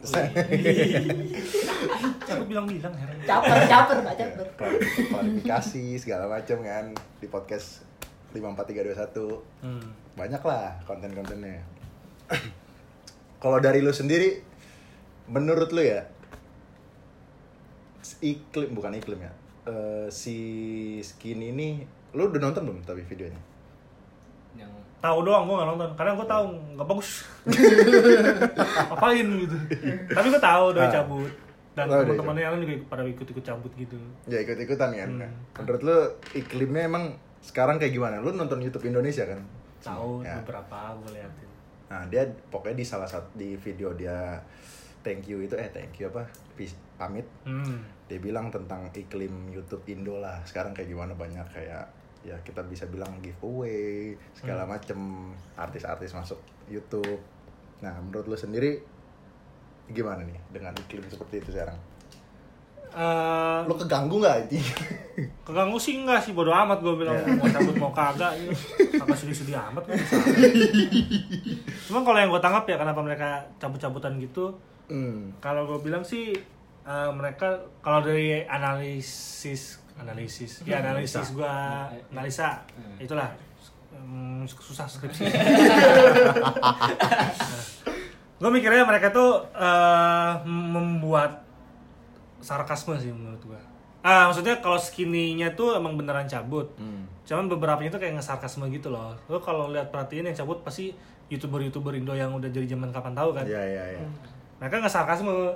Cabut bilang-bilang heran. Caper, caper, Pak, caper. Klarifikasi- klarifikasi segala macam kan di podcast 54321 Hmm. banyak lah konten-kontennya kalau dari lu sendiri menurut lu ya iklim bukan iklim ya eh, si skin ini lu udah nonton belum tapi videonya yang Tahu doang gue gak nonton karena gue tahu nggak bagus. Apain gitu. Tapi gue tahu doi Ah. cabut. Dan Tahu teman-temannya yang lain juga pada ikut-ikut cabut gitu. ya ikut-ikutan kan Hmm. menurut lu iklimnya emang sekarang kayak gimana lu nonton YouTube Indonesia kan tahu Ya. beberapa gue liatin nah dia pokoknya di salah satu di video dia thank you itu eh thank you apa? Pis- pamit. Hmm. dia bilang tentang iklim YouTube Indo lah. Sekarang kayak gimana? Banyak kayak ya kita bisa bilang giveaway segala macem. Artis-artis masuk YouTube. Nah menurut lu sendiri gimana nih dengan iklim seperti itu sekarang? Eh, lu keganggu nggak itu keganggu sih enggak sih. Bodo amat gue bilang. Ya. mau cabut mau kagak gitu kagak sedih-sedih amat gue Cuma kalau yang gue tangkap ya kenapa mereka cabut-cabutan gitu hmm. kalau gue bilang sih eh, mereka kalau dari analisis analisis ya analisis gue analisa itulah. Hmm, susah skripsi. Gue mikirnya mereka tuh eh, membuat sarkasme sih menurut gue ah maksudnya kalau skinny-nya tuh emang beneran cabut. Hmm. cuman beberapa itu kayak nge-sarkasme gitu loh. Lo kalau lihat perhatiin yang cabut pasti youtuber-youtuber Indo yang udah jadi zaman kapan tahu kan? Iya iya iya. Mereka nggak sarkasme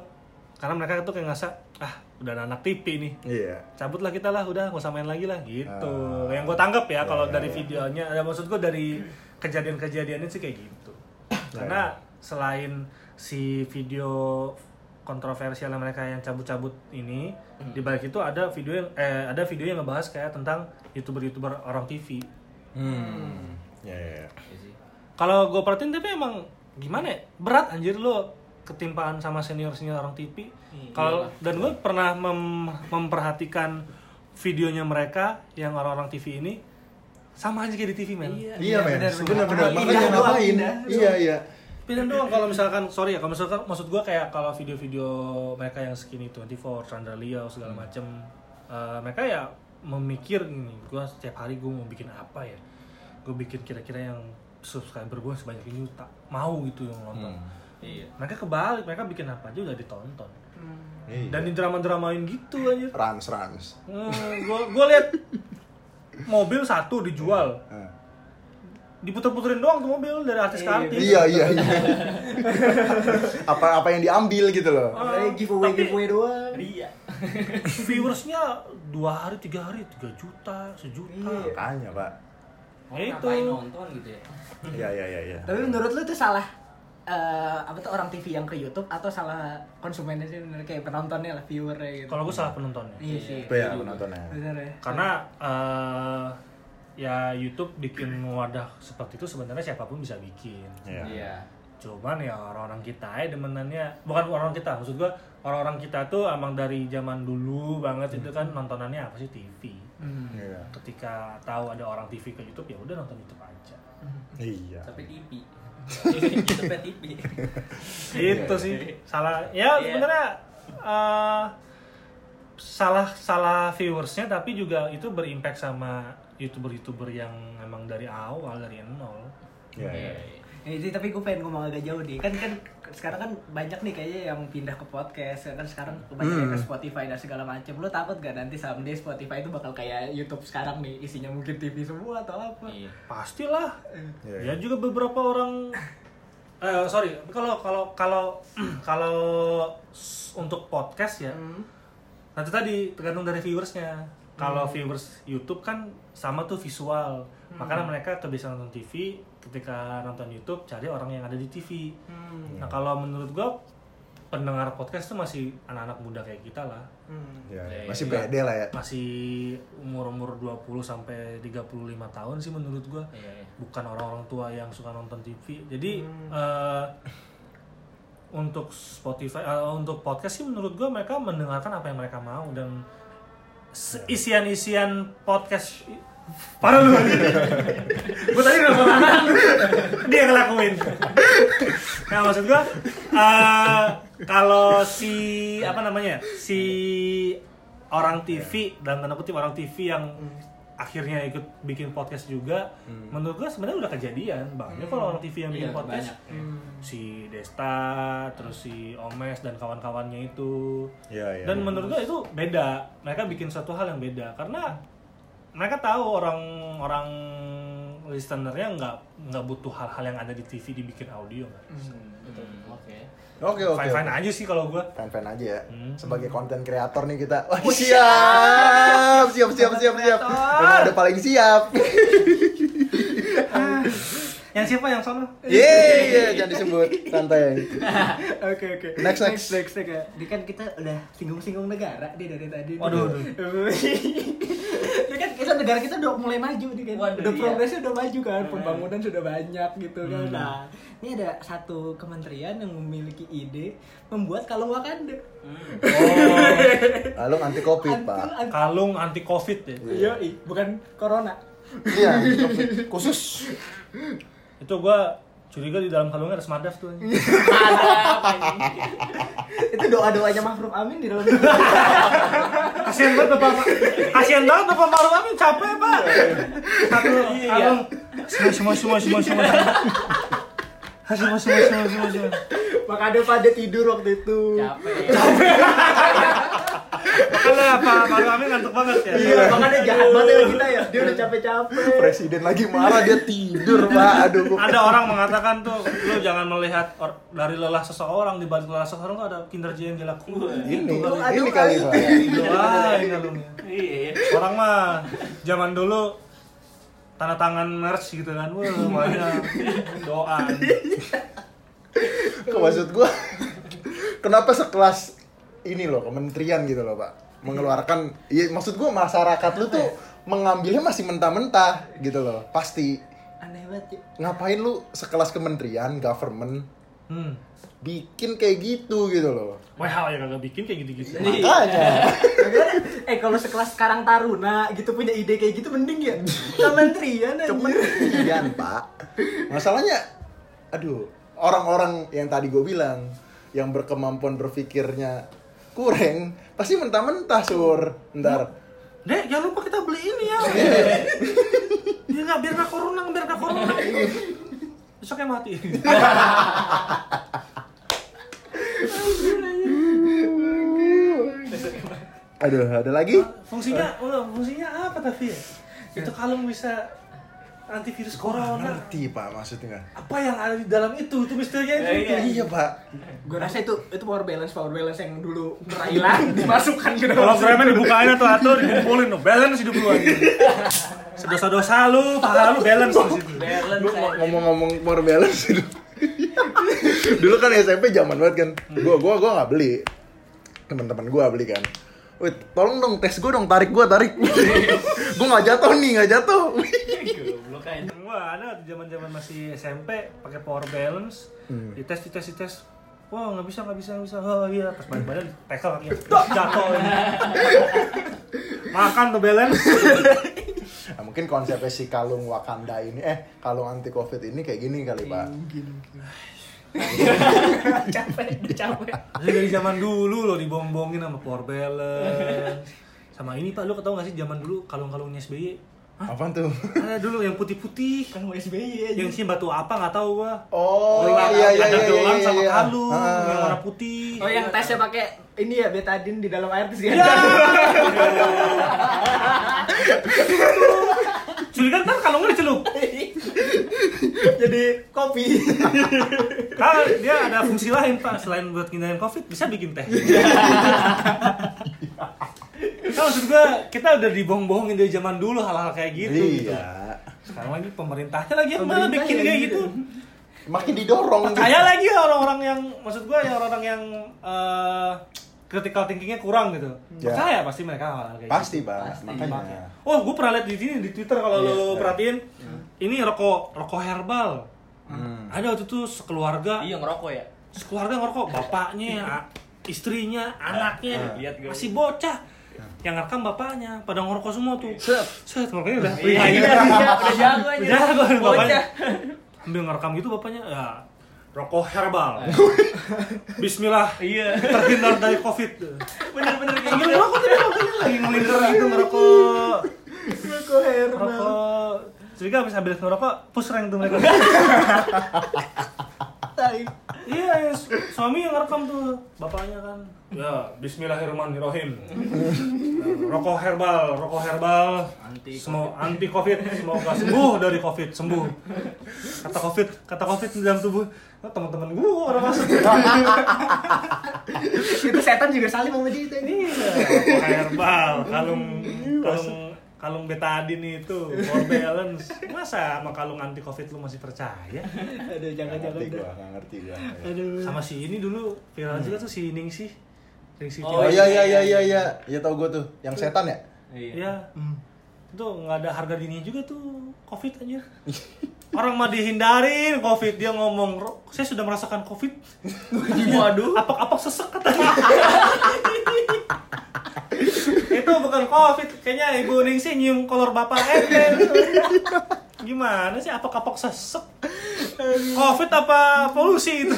karena mereka tuh kayak ngerasa ah udah ada anak TV nih Iya. cabut lah kita lah udah nggak usah main lagi lah gitu Ah. yang gue tanggap ya Ya, kalau ya, dari ya. videonya ada maksud gue dari kejadian-kejadiannya sih kayak gitu karena selain si video kontroversial mereka yang cabut-cabut ini di balik itu ada video yang eh ada video yang ngebahas kayak tentang youtuber-youtuber orang TV Hmm. Iya iya. iya. kalau gue perhatiin tapi emang gimana ya berat anjir lo ketimpaan sama senior senior orang TV kalau dan gue pernah mem- memperhatikan videonya mereka yang orang-orang TV ini sama aja kayak di TV men Iya men, benar, benar benar. benar. Indah Makanya ngapain? indah. Iya iya. Pindah doang kalau misalkan sorry ya kalau misalkan maksud gue kayak kalau video-video mereka yang skinny 24, Chandra Liao segala macem eh, mereka ya memikir nih gue setiap hari gue mau bikin apa ya gue bikin kira-kira yang subscriber gue sebanyak ini tak mau gitu yang nonton Hmm. Iya. mereka kebalik mereka bikin apa aja udah ditonton Iya. dan di drama-dramain gitu aja Rans Rans. gue gue lihat mobil satu dijual Ah. diputer-puterin doang tuh mobil dari artis ke artis Iya iya iya. apa apa yang diambil gitu loh. Kayak giveaway Tapi- giveaway doang. Iya. viewersnya dua hari tiga hari tiga juta sejuta Iya. Makanya pak. Ya itu Ngapain nonton gitu ya? Iya iya iya. iya. Tapi menurut lu itu salah eh, apa tuh orang TV yang ke YouTube atau salah konsumennya sih bener kayak penontonnya lah viewernya gitu. kalau gue salah penontonnya Iya sih. Apa ya penontonnya? Bener ya. karena eh, ya YouTube bikin wadah seperti itu sebenarnya siapa pun bisa bikin Iya. cuman ya orang-orang kita ya demenannya bukan orang kita maksud gua orang-orang kita tuh emang dari zaman dulu banget itu kan nontonannya apa sih TV Hmm. Iya. ketika tahu ada orang TV ke YouTube ya udah nonton YouTube aja Iya. Sampai TV. Itu sih salah ya Iya. sebenarnya eh, salah salah viewersnya tapi juga itu berimpact sama youtuber-youtuber yang emang dari awal dari nol Iya. iya. Ini sih, tapi gue pengen ngomong agak jauh deh. Kan kan sekarang kan banyak nih kayaknya yang pindah ke podcast. Kan sekarang kebanyakan ke Spotify dan segala macam. Lo takut gak nanti someday Spotify itu bakal kayak YouTube sekarang nih, isinya mungkin TV semua atau apa? Iya. pastilah Iya, ya juga beberapa orang eh sorry tapi kalau kalau kalau kalau untuk podcast ya Hmm. nanti tadi tergantung dari viewersnya kalau viewers YouTube kan sama tuh visual makanya mereka kebiasaan nonton TV ketika nonton YouTube cari orang yang ada di TV Hmm. nah kalau menurut gua pendengar podcast tuh masih anak-anak muda kayak kita lah Hmm. Iya, iya. Ya, Masih ya. pede lah ya. masih umur-umur 20 sampai 35 tahun sih menurut gua Iya, iya. bukan orang-orang tua yang suka nonton TV. Jadi Hmm. eh, untuk Spotify, eh, untuk podcast sih menurut gue mereka mendengarkan apa yang mereka mau dan se- isian-isian podcast parah lu. Gue tadi udah ngomong dia ngelakuin. Nah maksud gue eh, kalau si apa namanya si orang TV dan tanda kutip orang TV yang akhirnya ikut bikin podcast juga menurut gue sebenarnya udah kejadian. Banyak kalau orang TV yang bikin Iya, podcast banyak. si Desta terus si Omes dan kawan-kawannya itu. Iya iya. dan menurut gue itu beda. Mereka bikin suatu hal yang beda. Karena mereka tahu orang orang listenernya nggak nggak butuh hal-hal yang ada di TV dibikin audio kan. Oke. Oke oke. Fine fine aja sih kalau gua. Fan fan aja ya. Hmm. Sebagai konten kreator nih kita. Wah, siap. Siap siap siap siap. Emang udah paling siap. Yang siapa yang sono? Yeay, jangan disebut. Santai. Oke oke. Next, next. next next ya. Ini kan kita udah singgung-singgung negara dia dari tadi. Waduh, Ini kan kisah negara kita udah mulai maju nih kan. Waduh, udah iya. progresnya udah maju kan, pembangunan sudah banyak gitu kan. Hmm. Nah, ini ada satu kementerian yang memiliki ide membuat kalung Wakanda. Oh, Lalu anti covid pak. Anti- kalung anti covid ya. Iya, bukan corona. Iya, COVID khusus. Itu gua curiga di dalam kalungnya ada semadaf tuh. Itu doa-doanya Mahfud Amin di dalam Kasihan banget Bapak. Kasihan banget Bapak Maruf Amin capek, Pak. Satu kalung. Semua semua semua semua semua. Semua semua semua semua semua. Makanya pada tidur waktu itu. Capek. Makanya Pak Maruf Amin ngantuk banget ya. Iya, makanya jahat banget ya kita ya. Dia udah capek-capek. Presiden lagi marah dia tidur pak. Aduh. Ada orang mengatakan tuh, lu jangan melihat or- dari lelah seseorang di balik lelah seseorang ada kinerja yang dilakukan. Ini, Itu, aduh, ini kali pak. Doain kalungnya. Iya. Orang mah zaman dulu tanda tangan merch gitu kan. Wah, banyak doa. Kok maksud gua? Kenapa sekelas ini loh kementerian gitu loh pak mengeluarkan iya maksud gua masyarakat lu tuh mengambilnya masih mentah-mentah gitu loh pasti Aneh banget ya. ngapain lu sekelas kementerian government Hmm. bikin kayak gitu gitu loh WHO yang kagak bikin kayak gitu-gitu. makanya Makanya, eh kalau sekelas sekarang Taruna gitu punya ide kayak gitu mending ya. Kementerian anjir. kementerian pak masalahnya aduh orang-orang yang tadi gue bilang yang berkemampuan berpikirnya kurang pasti mentah-mentah sur ntar Dek, jangan lupa kita beli ini ya. Biar nggak biar nggak corona, biar nggak corona. Besoknya mati. aduh ada lagi Fungsinya, oh, fungsinya apa tapi ya? Itu kalung bisa antivirus corona. ngerti pak maksudnya Apa yang ada di dalam itu? Itu misterinya itu. iya pak Gue rasa itu itu power balance power balance yang dulu pernah hilang dimasukkan ke dalam. Kalau kremen dibukain atau atau dikumpulin, no. balance hidup lu aja. Sedosa-dosa lu, pahala lu balance di situ. Balance ng- ngomong-ngomong power balance dulu dulu kan SMP zaman banget kan. Gua gua gua nggak beli. Teman-teman gua beli kan. Wait, tolong dong tes gua dong tarik gua tarik. Gua nggak jatuh nih nggak jatuh. Wah, ada zaman-zaman masih SMP pakai power balance, dites dites dites. Wah, nggak bisa, nggak bisa, nggak bisa. Oh iya, pas balik badan tackle kakinya. Jatuh. Makan tuh balance. nah, mungkin konsepnya si kalung Wakanda ini eh kalung anti covid ini kayak gini kali pak capek, udah capek. Jadi dari zaman dulu loh dibombongin sama power balance. Sama ini Pak, lu tau gak sih zaman dulu kalung-kalungnya SBY? Apaan tuh Ada dulu yang putih-putih. Kan SBY aja. Yang isinya batu apa nggak tahu gua. oh Gelang- iya iya ada iya gelang iya, sama iya. kalung Ah. yang warna putih. Oh yang tesnya pakai ini ya betadine di dalam air terus. Ya. Curiga kan kalungnya dicelup. Jadi kopi. Kan dia ada fungsi lain pak selain buat ngindarin covid bisa bikin teh. Kan maksud gua kita udah dibohong-bohongin dari zaman dulu hal-hal kayak gitu. iya Sekarang lagi pemerintahnya lagi yang malah bikin yang kayak gitu. gitu. makin didorong Percaya lagi ya orang-orang yang maksud gua ya orang-orang yang eh, critical thinkingnya kurang gitu. Ya. Percaya pasti mereka hal-hal kayak pasti gitu. Pasti. makanya Oh, gue pernah lihat di sini di Twitter kalau Iya, lo iya. perhatiin. Ini rokok rokok herbal. Hmm. Ada waktu itu sekeluarga, Iya ngerokok ya. sekeluarga ngerokok, bapaknya, istrinya, anaknya, Lihat gue. masih bocah. Yang rekam bapaknya, pada ngerokok semua tuh. Set. Set, ngerokoknya udah Iya, iya, iya, udah jago aja. Udah jago bapaknya. Ambil ngerekam gitu bapaknya, ya rokok herbal. Bismillah, Iya. terhindar dari covid. Bener-bener kayak gitu. ngerokok tapi bapaknya lagi ngelindar gitu ngerokok. Kok herbal. Ngerokok. Jadi habis ambil ngerokok, push rank tuh mereka. Tai. Iya, yes. suami yang ngerekam tuh bapaknya kan. Ya Bismillahirrahmanirrahim. Rokok herbal rokok herbal. Anti semua anti covid. Semoga sembuh dari covid sembuh. Kata covid kata covid di dalam tubuh oh, teman-teman gua orang masuk. Itu setan juga saling sama dia itu. Ini. Iya, rokok herbal kalung kalung kalung betadine itu for balance masa sama kalung anti covid lu masih percaya Aduh, Nggak jangan-jangan. ngerti gua, nggak ngerti gua. Aduh. sama si ini dulu viral juga tuh si Ning sih Ning si Oh iya iya iya iya iya, iya tau gua tuh, yang setan ya? Iya. Itu nggak ada harga dirinya juga tuh COVID aja. Orang mah dihindarin COVID dia ngomong, "Ro- saya sudah merasakan COVID. Waduh. Apak-apak sesek katanya. itu bukan COVID, kayaknya Ibu Ning sih nyium kolor bapak ente. Gimana sih apak-apak sesek? COVID apa polusi itu?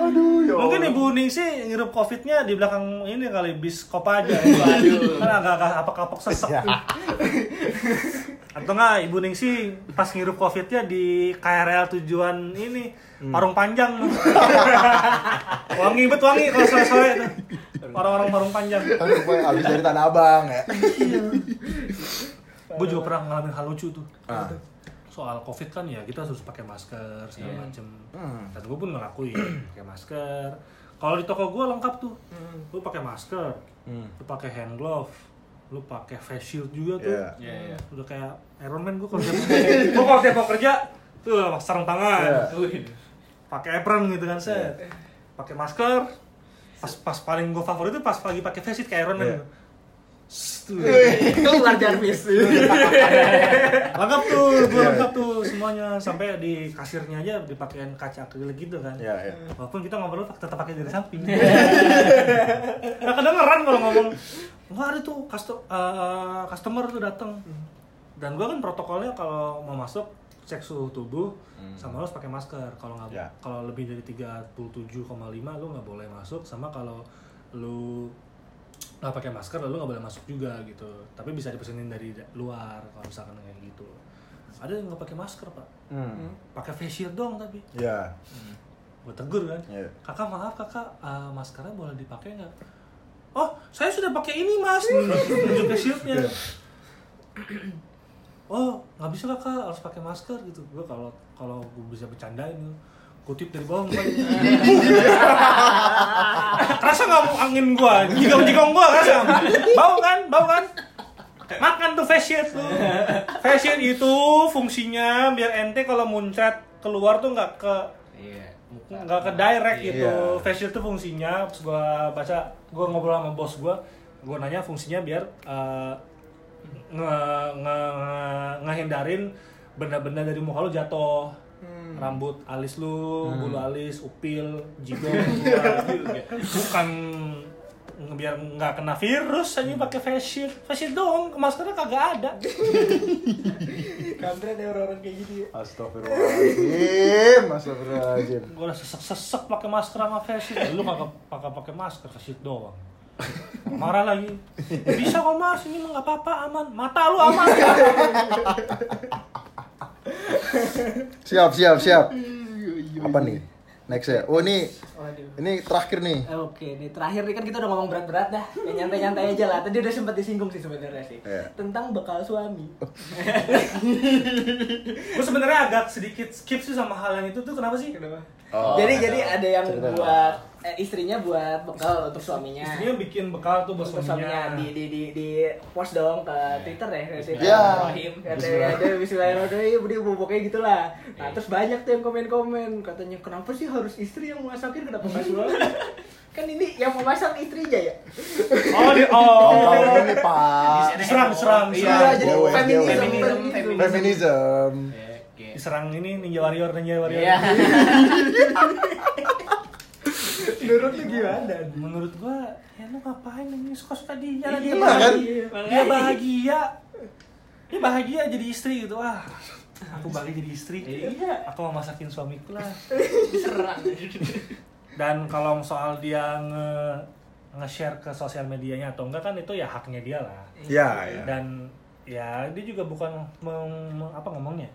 Aduh, ya Mungkin. Ibu Ning sih ngirup COVID-nya di belakang ini kali bis kop aja. Waduh. Kan agak-agak apak-apak sesek. Atau enggak Ibu Ning sih pas ngirup COVID-nya di KRL tujuan ini Parung Panjang. wangi bet wangi kalau sore-sore tuh. Orang-orang Parung Panjang. Kan gue abis dari Tanah Abang ya. Gue juga pernah ngalamin hal lucu tuh. Ah. Soal COVID kan ya kita harus pakai masker segala macem. Hmm. Dan gue pun ngelakuin pakai masker. Kalau di toko gue lengkap tuh. Lu pakai masker, Hmm. lu pakai hand glove, lu pakai face shield juga tuh. Iya. Iya, iya. Udah kayak Iron Man gue kalau tiap gue kalau tiap mau kerja tuh sarung tangan, Iya. pakai apron gitu kan set, pakai masker. Pas pas paling gue favorit itu pas pagi pakai face shield kayak Iron Man. Iya. Tuh. Keluar Jarvis. lengkap tuh, gue Iya. lengkap tuh semuanya sampai di kasirnya aja dipakein kaca akrilik gitu kan. Iya, iya. Walaupun kita ngobrol tetap pakai dari samping. nah kedengeran kalau ngomong, nggak ada tuh custom- eh, customer tuh datang. Dan gua kan protokolnya kalau mau masuk cek suhu tubuh sama lo harus pakai masker. Kalau nggak Ya. kalau lebih dari 37,5 lu nggak boleh masuk. Sama kalau lu nggak pakai masker lu nggak boleh masuk juga gitu. Tapi bisa dipesenin dari da- luar kalau misalkan kayak gitu. Ada yang nggak pakai masker pak, Hmm. pakai face shield doang tapi Iya. gue tegur kan Iya. kakak maaf kakak eh, maskernya boleh dipakai nggak oh saya sudah pakai ini mas nunjuk ke shieldnya oh nggak bisa kakak harus pakai masker gitu gue kalau kalau gue bisa bercandain gitu. Kutip dari bawah kan kerasa nggak mau angin gua jigong jigong gua kerasa bau kan bau kan? Makan tuh face shield tuh. Face shield itu fungsinya biar ente kalau muncrat keluar tuh nggak ke Iya. nggak ke direct gitu. Iya. face shield tuh fungsinya pas gua baca gua ngobrol sama bos gua gua nanya fungsinya biar eh, nge, nge, nge- ngehindarin benda-benda dari muka lu jatuh rambut alis lu bulu alis upil jigong bukan biar nggak kena virus aja pakai face shield. Face shield doang maskernya kagak ada. Kampret ya orang-orang kayak gitu ya. Astagfirullahaladzim, astagfirullahaladzim. gue udah sesek-sesek pakai masker sama face shield. Lu kagak pakai pakai masker face shield doang. Marah lagi. Bisa kok mas. Ini mah nggak apa-apa aman. Mata lu aman Siap, siap, siap. Apa nih? Next ya. Oh ini, Waduh. ini terakhir nih. Oke, nih terakhir nih kan kita udah ngomong berat-berat dah. Ya nyantai-nyantai aja lah. Tadi udah sempat disinggung sih sebenarnya sih. Iya. Tentang bekal suami. gue sebenarnya agak sedikit skip sih sama hal yang itu tuh kenapa sih Kenapa? Oh, jadi ada. jadi ada yang Cerita. buat eh, istrinya buat bekal untuk suaminya. istrinya bikin bekal tuh buat suaminya suaminya di di di di post dong ke Twitter ya, ke Twitter Ya. Katanya ada Bismillahirrahmanirrahim, dia bobo kayak gitulah. Nah terus banyak tuh yang komen-komen katanya kenapa sih harus istri yang masakin kenapa nggak suami? kan ini yang mau masak istrinya ya. oh di Oh, oh kalau ini Pak. diserang diserang Iya, diserang jadi feminisme, dewe. feminisme. Feminism. diserang ini ninja warrior ninja warrior Iya. Menurut lu gimana? menurut gua ya lu ngapain ini suka suka dia lah dia Iya, bahagia kan? dia bahagia dia bahagia jadi istri gitu wah aku bahagia jadi istri Iya. aku mau masakin suamiku lah Diserang. dan kalau soal dia nge nge-share ke sosial medianya atau enggak kan itu ya haknya dia lah Ya, ya. dan ya dia juga bukan meng- apa ngomongnya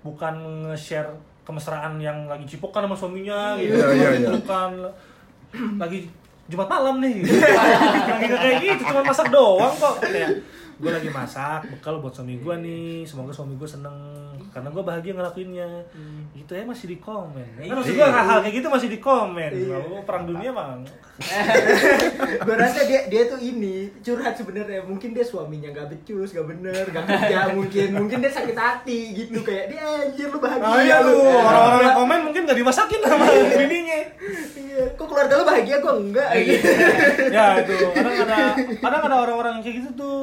bukan nge-share kemesraan yang lagi cipokan sama suaminya gitu, Iya, iya, iya. Cipokan. lagi Jumat malam nih, lagi nggak kayak gitu, cuma masak doang kok. Kayak gue lagi masak bekal buat suami gue nih, semoga suami gue seneng karena gue bahagia ngelakuinnya. Gitu ya masih di komen. Kan maksud gue Iya. hal-hal kayak gitu masih di komen. Oh, perang dunia bang. gue rasa dia dia tuh ini curhat sebenarnya mungkin dia suaminya gak becus gak bener gak kerja mungkin mungkin dia sakit hati gitu kayak dia anjir lu bahagia Ah iya lu, orang-orang yang komen mungkin gak dimasakin sama bininya. Iya, kok keluarga lu bahagia gue enggak gitu. ya itu kadang ada kadang ada orang-orang yang kayak gitu tuh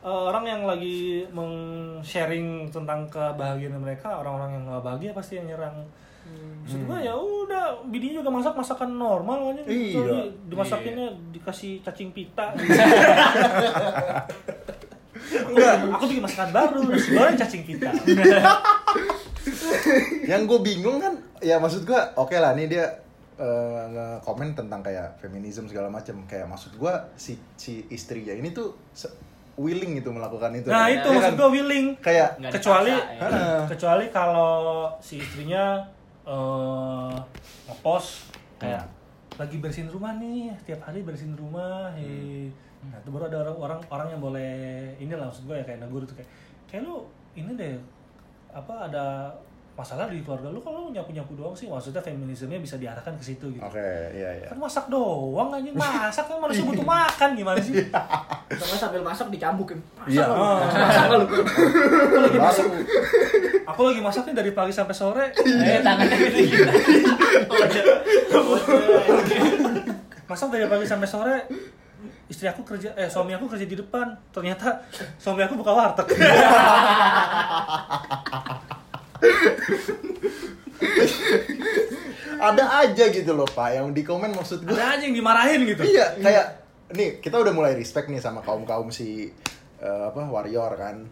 Eh, orang yang lagi meng-sharing tentang kebahagiaan mereka orang-orang yang nggak bahagia pasti yang nyerang. Maksud gue ya udah bininya juga masak masakan normal aja Iya. Soalnya dimasakinnya dikasih cacing pita. Enggak, aku bikin masakan baru, nasi goreng cacing pita. yang gue bingung kan ya maksud gue oke lah nih dia eh, nge-komen tentang kayak feminisme segala macam kayak maksud gue si si istrinya ini tuh willing gitu melakukan itu Nah Iya itu kan? maksud gue willing. kayak Nggak kecuali dipaksa, ya. Heeh. kecuali kalau si istrinya eh ngepost kayak lagi bersihin rumah nih tiap hari bersihin rumah hei. nah itu baru ada orang orang orang yang boleh ini lah maksud gue ya kayak negur tuh kayak kayak lu ini deh apa ada masalah di keluarga lu kalau lu nyapu nyapu doang sih maksudnya feminismenya bisa diarahkan ke situ gitu. Oke iya iya. Kan masak doang anjing. Masak kan manusia butuh makan gimana sih? Sama sambil masak dicambukin. Iya. Masak lu. aku lagi masak. Nih dari pagi sampai sore. Eh, tangannya gitu gitu. masak dari pagi sampai sore. Istri aku kerja eh suami aku kerja di depan. Ternyata suami aku buka warteg ada aja gitu loh pak yang di komen maksud gue ada aja yang dimarahin gitu. Iya kayak nih kita udah mulai respect nih sama kaum kaum si eh, apa warrior kan.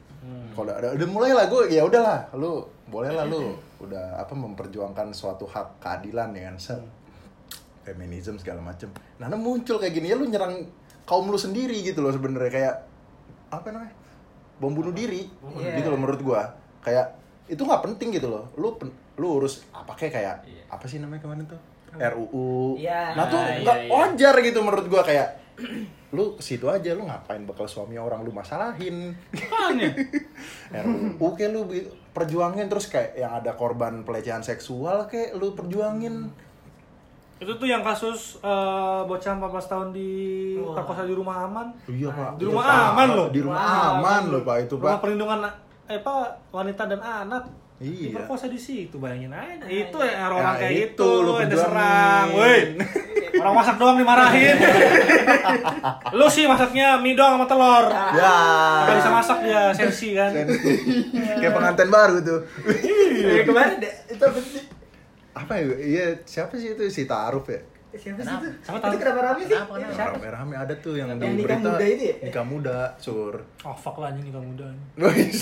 Kalau ada udah mulai lah gue ya udahlah lu boleh lah lu udah apa memperjuangkan suatu hak keadilan ya kan. Set. Feminisme segala macem. Nah nah muncul kayak gini ya lu nyerang kaum lu sendiri gitu loh sebenarnya. Kayak apa namanya? Bom bunuh diri Iya. gitu loh menurut gua. Kayak itu nggak penting gitu loh. Lu pen- lu urus apa kayak kayak apa sih namanya kemarin tuh? RUU Iya. nah tuh Ah, nggak iya, iya. wajar gitu menurut gua kayak lu ke situ aja lu ngapain bakal suami orang lu masalahin. RUU kayak lu perjuangin terus kayak yang ada korban pelecehan seksual kayak lu perjuangin. Itu tuh yang kasus eh, bocah 14 tahun di perkosa di rumah aman. Iya pak. Di Iya, rumah Pak. aman loh. di rumah Wah, aman loh pak itu rumah pak. perlindungan eh apa wanita dan anak Iya. diperkosa di situ bayangin aja. Nah, itu iya. ya orang Nah, kayak itu itu lu yang diserang woi. Orang masak doang dimarahin. Lu sih masaknya mie doang sama telur. Ya. Gak bisa masak dia sensi kan. Kayak pengantin baru tuh. Kayak kemarin deh, itu apa sih? apa ya? Iya siapa sih itu? Si Taaruf ya Siapa sih Kenapa? itu? Siapa Itu tahu? kenapa rame sih? Kenapa, kenapa? Siapa? rame-rame ada tuh yang, Yang di nikah berita muda itu ya? nikah muda sur oh fuck lah anjing nikah muda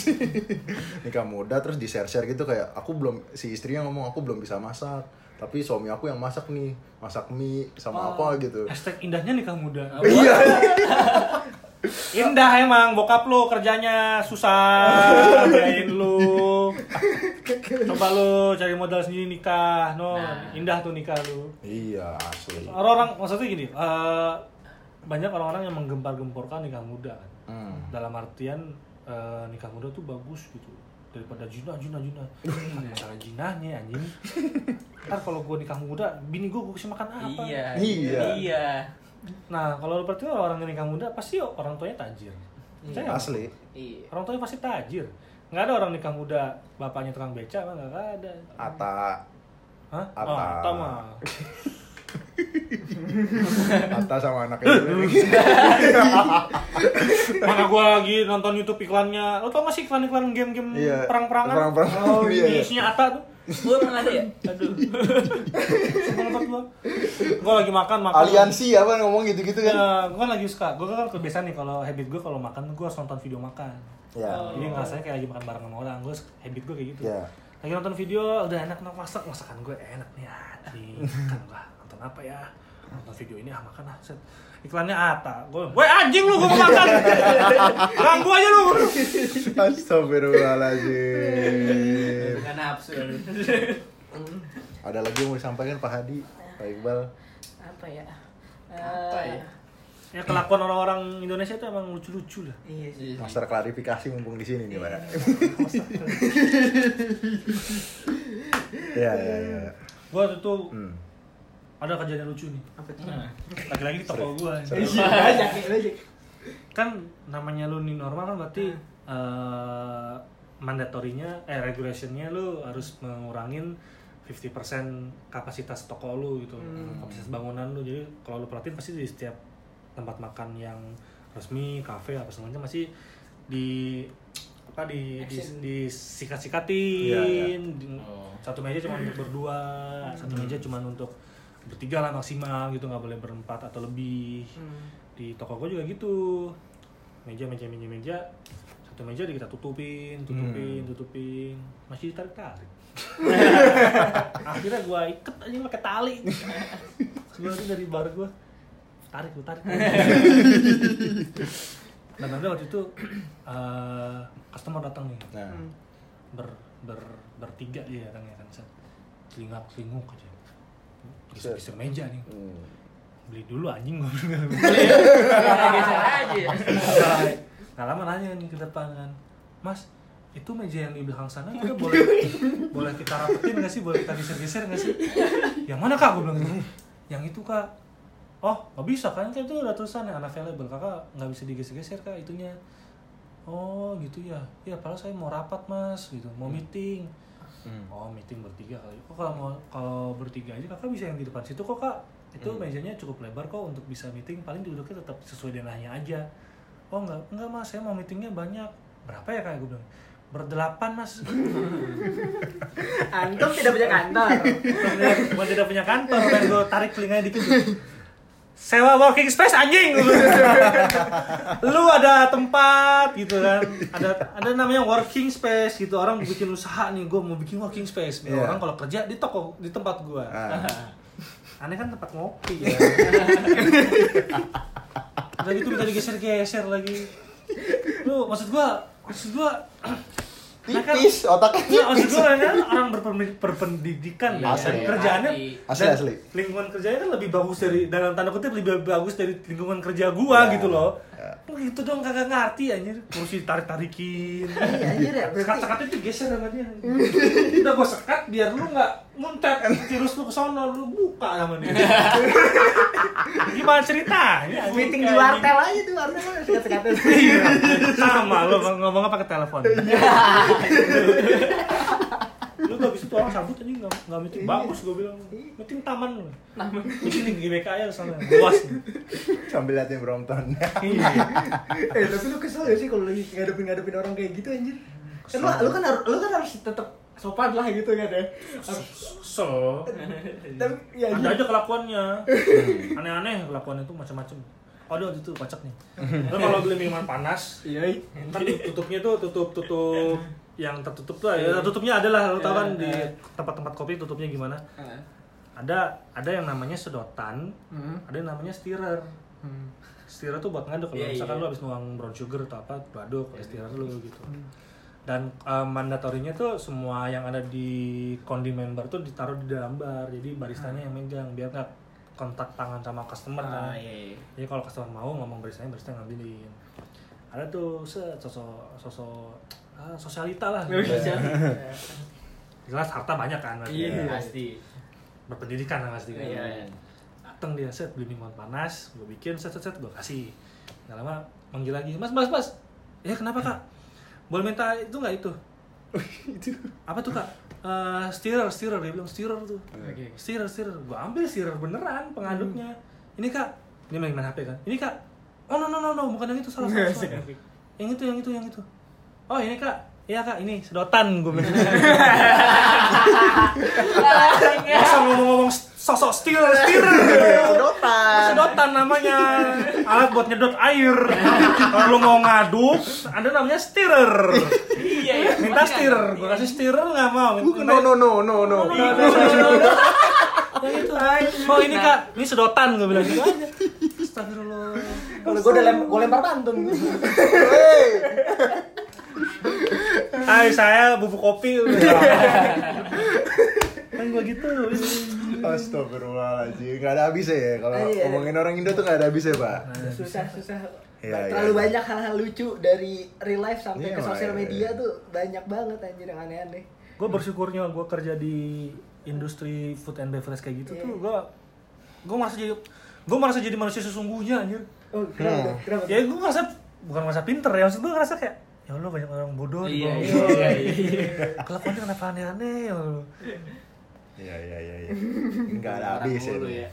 nikah muda terus di share share gitu kayak aku belum si istrinya ngomong aku belum bisa masak tapi suami aku yang masak nih masak mie sama apa gitu hashtag indahnya nikah muda iya indah emang bokap lu kerjanya susah biayain lu. Coba lu cari modal sendiri nikah no. Indah tuh nikah lu. Iya asli. Orang-orang maksudnya gini eh, banyak orang-orang yang menggempar-gemporkan nikah muda kan. Hmm. dalam artian eh, nikah muda tuh bagus gitu. Daripada jina jina jina. Masalah jinahnya anjing. Ntar kalau gue nikah muda bini gue gue kasih makan apa? Iya. Iya. Iya. Nah kalau berarti orang yang nikah muda pasti orang tuanya tajir nggak? asli Iya. orang tuanya pasti tajir nggak ada orang nikah muda bapaknya tukang beca mah nggak ada Ata Hah? Apa? Oh, Atta mah. Ata sama anaknya dulu. Mana gua lagi nonton YouTube iklannya. Lo tau gak sih iklan-iklan game-game Iya, perang-perangan? perang-perangan, Oh, iya, ini iya. isinya Atta tuh. Gue emang ada ya? Aduh. Gua. Gua lagi makan, makan. Aliansi apa ngomong gitu-gitu kan? Ya, gua kan lagi suka. Gua kan kebiasaan nih kalau habit gua kalau makan gua harus nonton video makan. Ya. Jadi ngerasanya kayak lagi makan bareng sama orang. Gua habit gua kayak gitu. Ya. Lagi nonton video udah enak enak masak masakan gue enak nih anjing. Makan gua nonton apa ya? Nonton video ini ah makan ah. Set. Iklannya Ata. Gue, "Woi anjing lu gua mau makan." Ganggu aja lu. Astagfirullahaladzim. Bukan nafsu. Ada lagi yang mau disampaikan Pak Hadi, Pak Iqbal. Apa ya? Apa Eh, ya? Ya kelakuan orang-orang Indonesia itu emang lucu-lucu lah. Iya sih. Iya. Master klarifikasi mumpung di sini nih, Pak. Iya, iya, iya. Gua waktu itu Hmm. Ada kejadian lucu nih. Apa tuh? Lagi-lagi di toko nih, banyak. Kan namanya lu new normal kan berarti eh, mandatorinya eh regulationnya lu harus mengurangin 50% kapasitas toko lu gitu kapasitas bangunan lu jadi kalau lu perhatiin pasti di setiap tempat makan yang resmi kafe apa macam masih di apa di di, Action. disikat-sikatin Iya, iya. Di- Oh. satu meja cuma untuk berdua satu meja cuma untuk bertiga lah maksimal gitu nggak boleh berempat atau lebih. Hmm. di toko gue juga gitu. Meja meja meja meja. Satu meja di kita tutupin tutupin tutupin. Masih ditarik tarik akhirnya gue iket aja pakai tali. Gue tuh dari bar gue tarik gue tarik dan nanti waktu itu eh, customer datang nih. Nah, ber ber bertiga dia datangnya kan set telingak telinguk aja Set. geser meja nih hmm. beli dulu anjing gue bilang Geser aja. Nggak lama nanya nih ke depan kan, Mas, itu meja yang di belakang sana kita boleh boleh kita rapetin nggak sih? Boleh kita geser-geser nggak sih? Yang mana kak? Gue bilang gitu. Yang itu kak. Oh, nggak bisa kan? Kan itu udah tulisan yang unavailable. Kakak nggak bisa digeser-geser kak itunya. Oh gitu ya. Ya padahal saya mau rapat mas, gitu. Mau meeting. Hmm. Oh meeting bertiga kali. Kok kalau mau kalau bertiga aja kakak bisa yang di depan situ kok kak. Itu mejanya cukup lebar kok untuk bisa meeting. Paling duduknya tetap sesuai denahnya aja. Oh enggak enggak mas, saya mau meetingnya banyak. Berapa ya kak? Gue bilang berdelapan mas. Antum tidak punya kantor. Gue tidak punya kantor kan gue tarik telinganya dikit. Sewa working space anjing. Lu ada tempat gitu kan. Ada ada namanya working space gitu. Orang bikin usaha nih, gue mau bikin working space. Biar Iya. Orang kalau kerja di toko di tempat gua. Ah. Aneh kan tempat ngopi ya. Udah gitu minta digeser-geser lagi. Lu maksud gua, maksud gua mereka- Tipis, otaknya Iya, maksud tipis. gue kan orang berpen- berpendidikan dan asli. kerjaannya Asli, dan asli. lingkungan kerjanya kan lebih bagus dari dalam tanda kutip lebih bagus dari lingkungan kerja gua Ya, gitu loh. Ya. Oh, gitu dong kagak ngerti anjir. Kursi tarik-tarikin. Iya, anjir ya, berarti- Sekat-sekat itu geser sama dia. Udah gua sekat biar lu nggak muntet virus lu ke sono lu buka sama dia. Gimana ceritanya? Meeting di wartel aja tuh wartel sekat-sekatnya. Iya, sama lu ngomongnya pakai telepon. Lu gak bisa tuh orang sabut aja nggak nggak meeting. Bagus gue bilang. Meeting taman. Lu meeting di GBK aja sana luas. Sambil liatin Brompton. iya. Eh tapi lu kesel gak sih kalau lagi ngadepin ngadepin orang kayak gitu anjir? Kan lu, lu kan harus lu kan harus tetap sopan lah gitu kan ya. So tapi ya ada aja kelakuannya. Aneh-aneh kelakuannya tuh macam-macam. Oh, dia waktu itu kocak nih. Lo kalau beli minuman panas, Iya. ntar tutupnya tuh tutup tutup yang tertutup tuh ya tutupnya ada lah lo tau kan di tempat-tempat kopi tutupnya gimana? Ada ada yang namanya sedotan Hmm. ada yang namanya stirrer. Hmm. stirrer tuh buat ngaduk kalau Iya, misalkan iya. lu habis nuang brown sugar atau apa aduk pakai stirrer lu gitu. Dan eh, mandatorinya tuh semua yang ada di kondimen bar tuh ditaruh di dalam bar jadi baristanya yang megang biar nggak kontak tangan sama customer Ah, kan iya, iya. jadi kalau customer mau ngomong baristanya barista ngambilin. Ada tuh set sosok sosok ah, sosialita lah iya. jelas harta banyak kan berarti. Iya. pasti. Berpendidikan lah pasti kan. Iya. datang dia set beli minuman panas gue bikin set set set gue kasih. Nggak lama manggil lagi mas mas mas. Ya kenapa kak? Boleh minta itu nggak itu? Apa tuh kak? Eh stirrer stirrer dia bilang stirrer tuh. Oke. stirrer stirrer. Gue ambil stirrer beneran pengaduknya. Ini kak. Ini main main hp kan. Ini kak. Oh no no no no bukan yang itu salah salah, salah. yang itu yang itu yang itu oh ini kak Iya kak, ini sedotan gue bilang. Masa ngomong-ngomong sosok stirrer, stirrer. Sedotan. Sedotan namanya alat buat nyedot air. Kalau lu mau ngaduk, ada namanya stirrer. Iya, iya. Minta stirrer, gua kasih stirrer nggak mau. Bukan, no no no no no. Yang itu. Oh ini kak, ini sedotan gue bilang gitu aja. Astagfirullah. Kalau gue udah lem, gue lempar pantun. Hey. Hai saya bubuk kopi kan gua gitu Astagfirullahaladzim, gak ada habisnya ya kalau Iya. ngomongin orang Indo tuh gak ada habisnya pak. susah susah Iya, terlalu iya. banyak hal-hal lucu dari real life sampai Iya, ke sosial iya, media iya. tuh banyak banget anjir yang aneh-aneh gue bersyukurnya gue kerja di industri food and beverage kayak gitu Iya. tuh gue gue merasa jadi gue merasa jadi manusia sesungguhnya anjir oh kenapa Hmm. kenapa ya gue merasa bukan merasa pinter ya maksud gue ngerasa kayak ya Allah banyak orang bodoh di Iya, bawah iya, gua. iya, iya. kelakuannya kenapa aneh-aneh ya Allah. Iya iya iya. iya. Gak ada habis ya. ini. ya.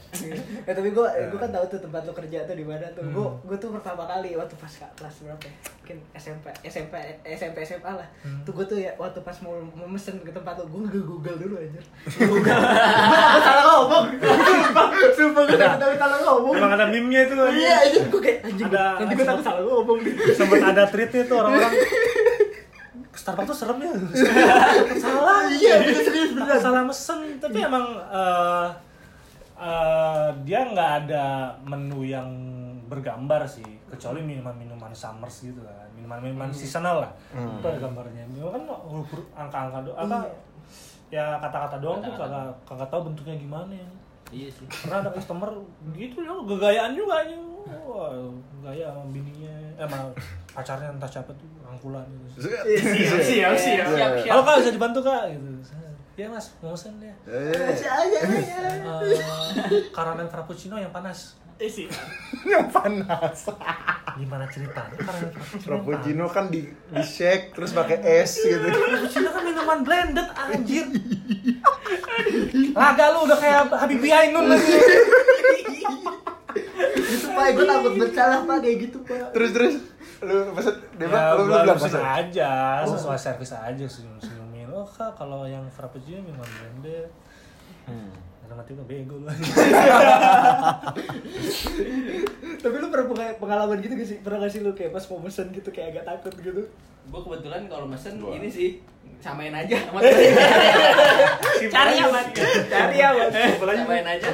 ya tapi gue gue kan tahu tuh tempat lo kerja tuh di mana tuh Hmm. gue tuh pertama kali waktu pas kelas berapa ya mungkin SMP SMP SMP SMA lah Hmm. tuh gue tuh ya waktu pas mau mau mesen ke tempat lo gue nge google dulu aja google gue takut salah ngomong sumpah takut salah ngomong. emang ada meme-nya itu iya aja gue kayak anjing Ada- nanti gue takut salah ngomong nih. sempet ada tweetnya tuh orang-orang. Starbucks tuh serem ya. Salah. Iya bener serius salah mesen tapi emang eh, eh, dia nggak ada menu yang bergambar sih. Kecuali minuman-minuman summers gitu kan minuman-minuman seasonal lah. Hmm. itu ada gambarnya. Minuman kan angka-angka doang apa ya kata-kata doang tuh kagak kagak tahu bentuknya gimana ya Iya sih. pernah ada customer gitu ya gegayaan juga aja wah gaya sama bininya eh sama pacarnya entah siapa tuh rangkulan gitu Siap siap, siap, siap. Halo kak bisa dibantu kak gitu. Ya mas, mau pesen ya. Eh, aja aja Eh, karamel frappuccino yang panas. Isi yang panas. Gimana ceritanya frappuccino? kan di di shake terus pakai es gitu. panas? Frappuccino kan minuman blended anjir. Laga lu udah kayak Habibie Ainun lagi. itu pak gue takut bersalah pak kayak gitu pak Terus terus lu pesen dia Ya, lu bilang aja, sesuai servis aja senyum-senyumin. Oh kak, kalau yang frappuccino minuman blended. Hmm. Dalam hati gue bego lu. tapi lu pernah punya pengalaman gitu gak sih pernah gak sih lu kayak pas mau pesen gitu kayak agak takut gitu Gue kebetulan kalau mesen Gua. ini sih samain aja sama cari aman cari aman samain aja.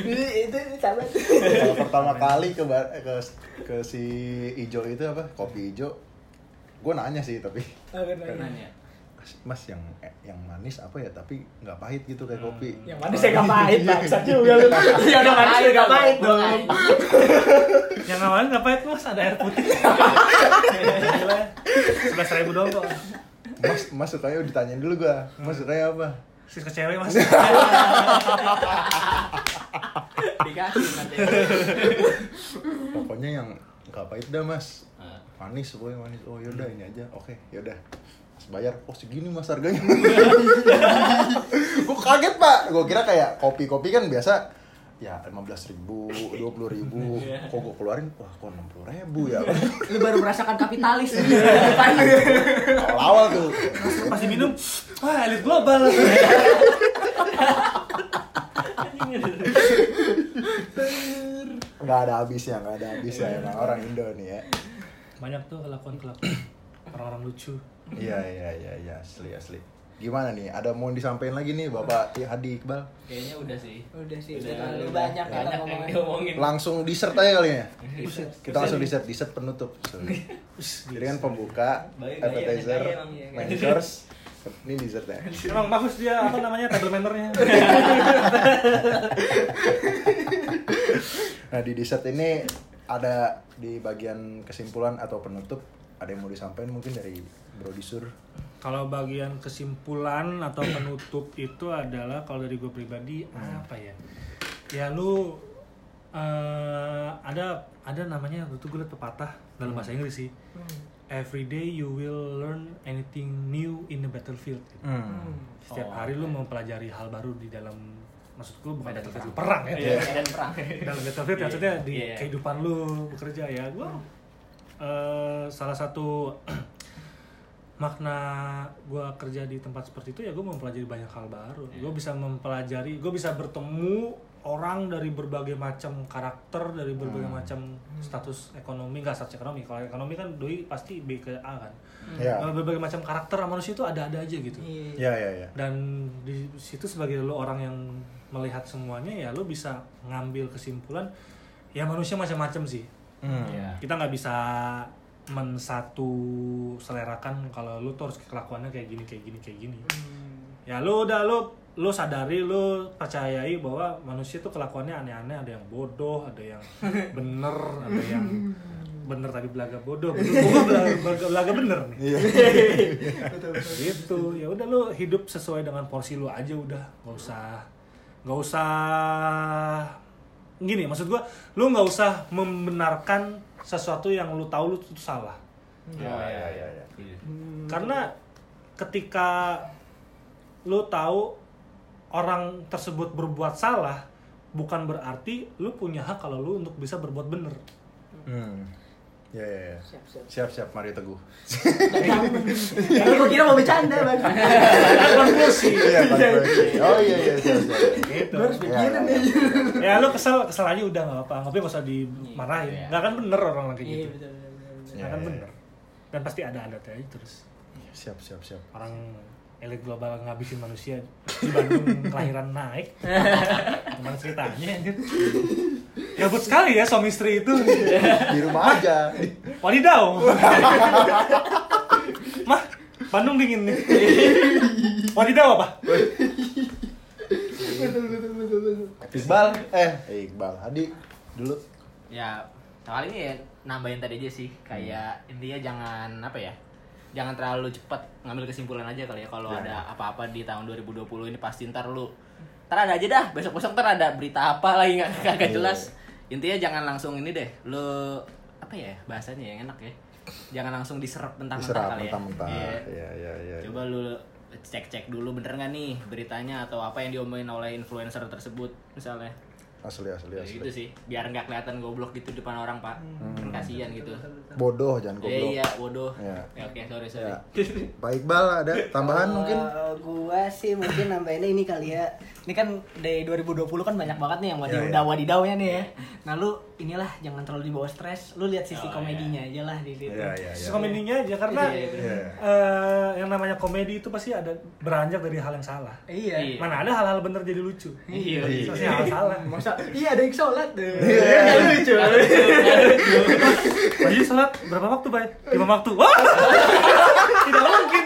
ini itu sama Kalau pertama kali ke ke ke si Ijo itu apa? Kopi Ijo. Gue nanya sih tapi Nanya. Mas yang eh, yang manis apa ya tapi nggak pahit gitu kayak kopi. yang mana saya gak pahit bangsat juga lu ya udah manis saya gak pahit dong yang awalnya nggak pahit mas, ada air putih. Sebelas ribu doang kok. Mas Mas sukanya ditanyain dulu gua. Mas sukanya apa? Sis ke cewek mas. Dikasih nanti. Pokoknya yang nggak pahit dah Mas. Ah. Manis pokoknya manis. Oh yaudah ini aja. Oke, yaudah. Mas bayar. Oh segini Mas harganya. gua kaget Pak. Gua kira kayak kopi-kopi kan biasa ya lima belas ribu, dua puluh ribu, kok gua keluarin, wah kok enam puluh ribu ya, lu baru merasakan kapitalis awal-awal tuh, Pas diminum, wah elit global. nggak ada habisnya, nggak ada habisnya emang orang Indo nih ya, Banyak tuh kelakuan-kelakuan orang-orang lucu. Iya iya iya iya asli asli, gimana nih, ada mau disampaikan lagi nih Bapak Hadi Iqbal, Kayaknya udah sih. udah sih Udah, terlalu udah. banyak kita banyak yang ngomongin diomongin. langsung dessert aja kali ya, Buset. kita langsung dessert, dessert penutup, jadi kan pembuka, appetizer, main course, ini dessert ya. Emang bagus dia apa namanya table mannernya. Nah di dessert ini ada di bagian kesimpulan atau penutup ada yang mau disampaikan mungkin dari Bro Disur. Kalau bagian kesimpulan atau penutup itu adalah kalau dari gue pribadi apa ya? Ya lu eh, ada ada namanya itu gue liat pepatah dalam bahasa Inggris sih. Every day you will learn anything new in the battlefield. gitu. Setiap Oh, hari lu mempelajari hal baru di dalam maksudku bukan battlefield perang ya. Iya, dan perang. dalam battlefield maksudnya di Iya. kehidupan lu bekerja ya gue salah satu makna gue kerja di tempat seperti itu ya gue mempelajari banyak hal baru Iya. gue bisa mempelajari gue bisa bertemu orang dari berbagai macam karakter dari berbagai Hmm. macam status ekonomi nggak status ekonomi kalau ekonomi kan doi pasti B ke A kan Ya. Eh, berbagai macam karakter manusia itu ada-ada aja gitu Ya ya ya. dan di situ sebagai lo orang yang melihat semuanya ya lo bisa ngambil kesimpulan ya manusia macam-macam sih Hmm. Iya. kita nggak bisa mensatu selerakan kalau lu tuh harus kelakuannya kayak gini kayak gini kayak gini. Ya lu udah lu lu sadari lu percayai bahwa manusia tuh kelakuannya aneh-aneh. Ada yang bodoh ada yang bener ada yang bener tadi belaga bodoh. Bener gua belaga, belaga, belaga bener nih. Iya. gitu. Ya udah lu hidup sesuai dengan porsi lu aja udah. Nggak usah nggak usah gini maksud gua lu nggak usah membenarkan sesuatu yang lu tahu lu itu salah. Ya, ya, ya, ya. karena ketika lu tahu orang tersebut berbuat salah bukan berarti lu punya hak kalau lu untuk bisa berbuat bener Hmm. Ya, ya, ya. Siap, siap. Siap, siap, Mario Teguh. Ya, gue kira mau bercanda, Bang. konklusi Iya. Oh iya, iya, siap, siap. gitu Gue harus Ya, pikirin ya, nih. ya lu kesel kesel aja udah nggak apa tapi nggak usah dimarahin Iya. nggak akan bener orang lagi Iya, gitu betul, betul, betul. nggak akan Iya, bener dan pasti ada ada aja terus Siap, siap, siap. orang elit global ngabisin manusia di Bandung kelahiran naik. Gimana ceritanya anjir? Gabut sekali ya suami istri itu. Di rumah aja. wadidaw. Mah Bandung dingin nih. Wadidaw apa? Iqbal, eh, Iqbal, Hadi dulu. ya kali ini ya nambahin tadi aja sih. Kayak intinya jangan apa ya jangan terlalu cepat ngambil kesimpulan aja kali ya kalau Ya. ada apa-apa di tahun 2020 ini pasti ntar lu ntar ada aja dah besok besok ntar ada berita apa lagi nggak kagak Iya. jelas intinya jangan langsung ini deh lu apa ya bahasanya yang enak ya jangan langsung diserap mentah-mentah kali ya mentah-mentah. Iya. Iya, iya, iya. coba lu cek-cek dulu bener nggak nih beritanya atau apa yang diomongin oleh influencer tersebut misalnya Asli, asli, Ya asli. gitu sih, biar nggak kelihatan goblok gitu depan orang pak. Kan kasihan gitu. Bodoh, jangan Eh, goblok. iya, bodoh. Ya. Ya, Oke, sorry sorry. Ya. Pak Iqbal ada tambahan Kalau mungkin? gua sih mungkin nambahinnya ini kali ya. Ini kan dari 2020 kan banyak banget nih yang Iya, wadidaw iya. wadidawnya nih ya. Nah lu inilah jangan terlalu dibawa stres. Lu lihat sisi Oh, komedinya aja lah di situ. Iya, iya, iya. komedinya aja karena Iya, Iya. eh, yang namanya komedi itu pasti ada beranjak dari hal yang salah Iya. Iya. mana ada hal-hal bener jadi lucu Iya, iya. Pasti hal salah Masa iya ada yang sholat deh. Iya. lucu. Bayi sholat berapa waktu, Bay? Lima waktu. Wah! Tidak mungkin.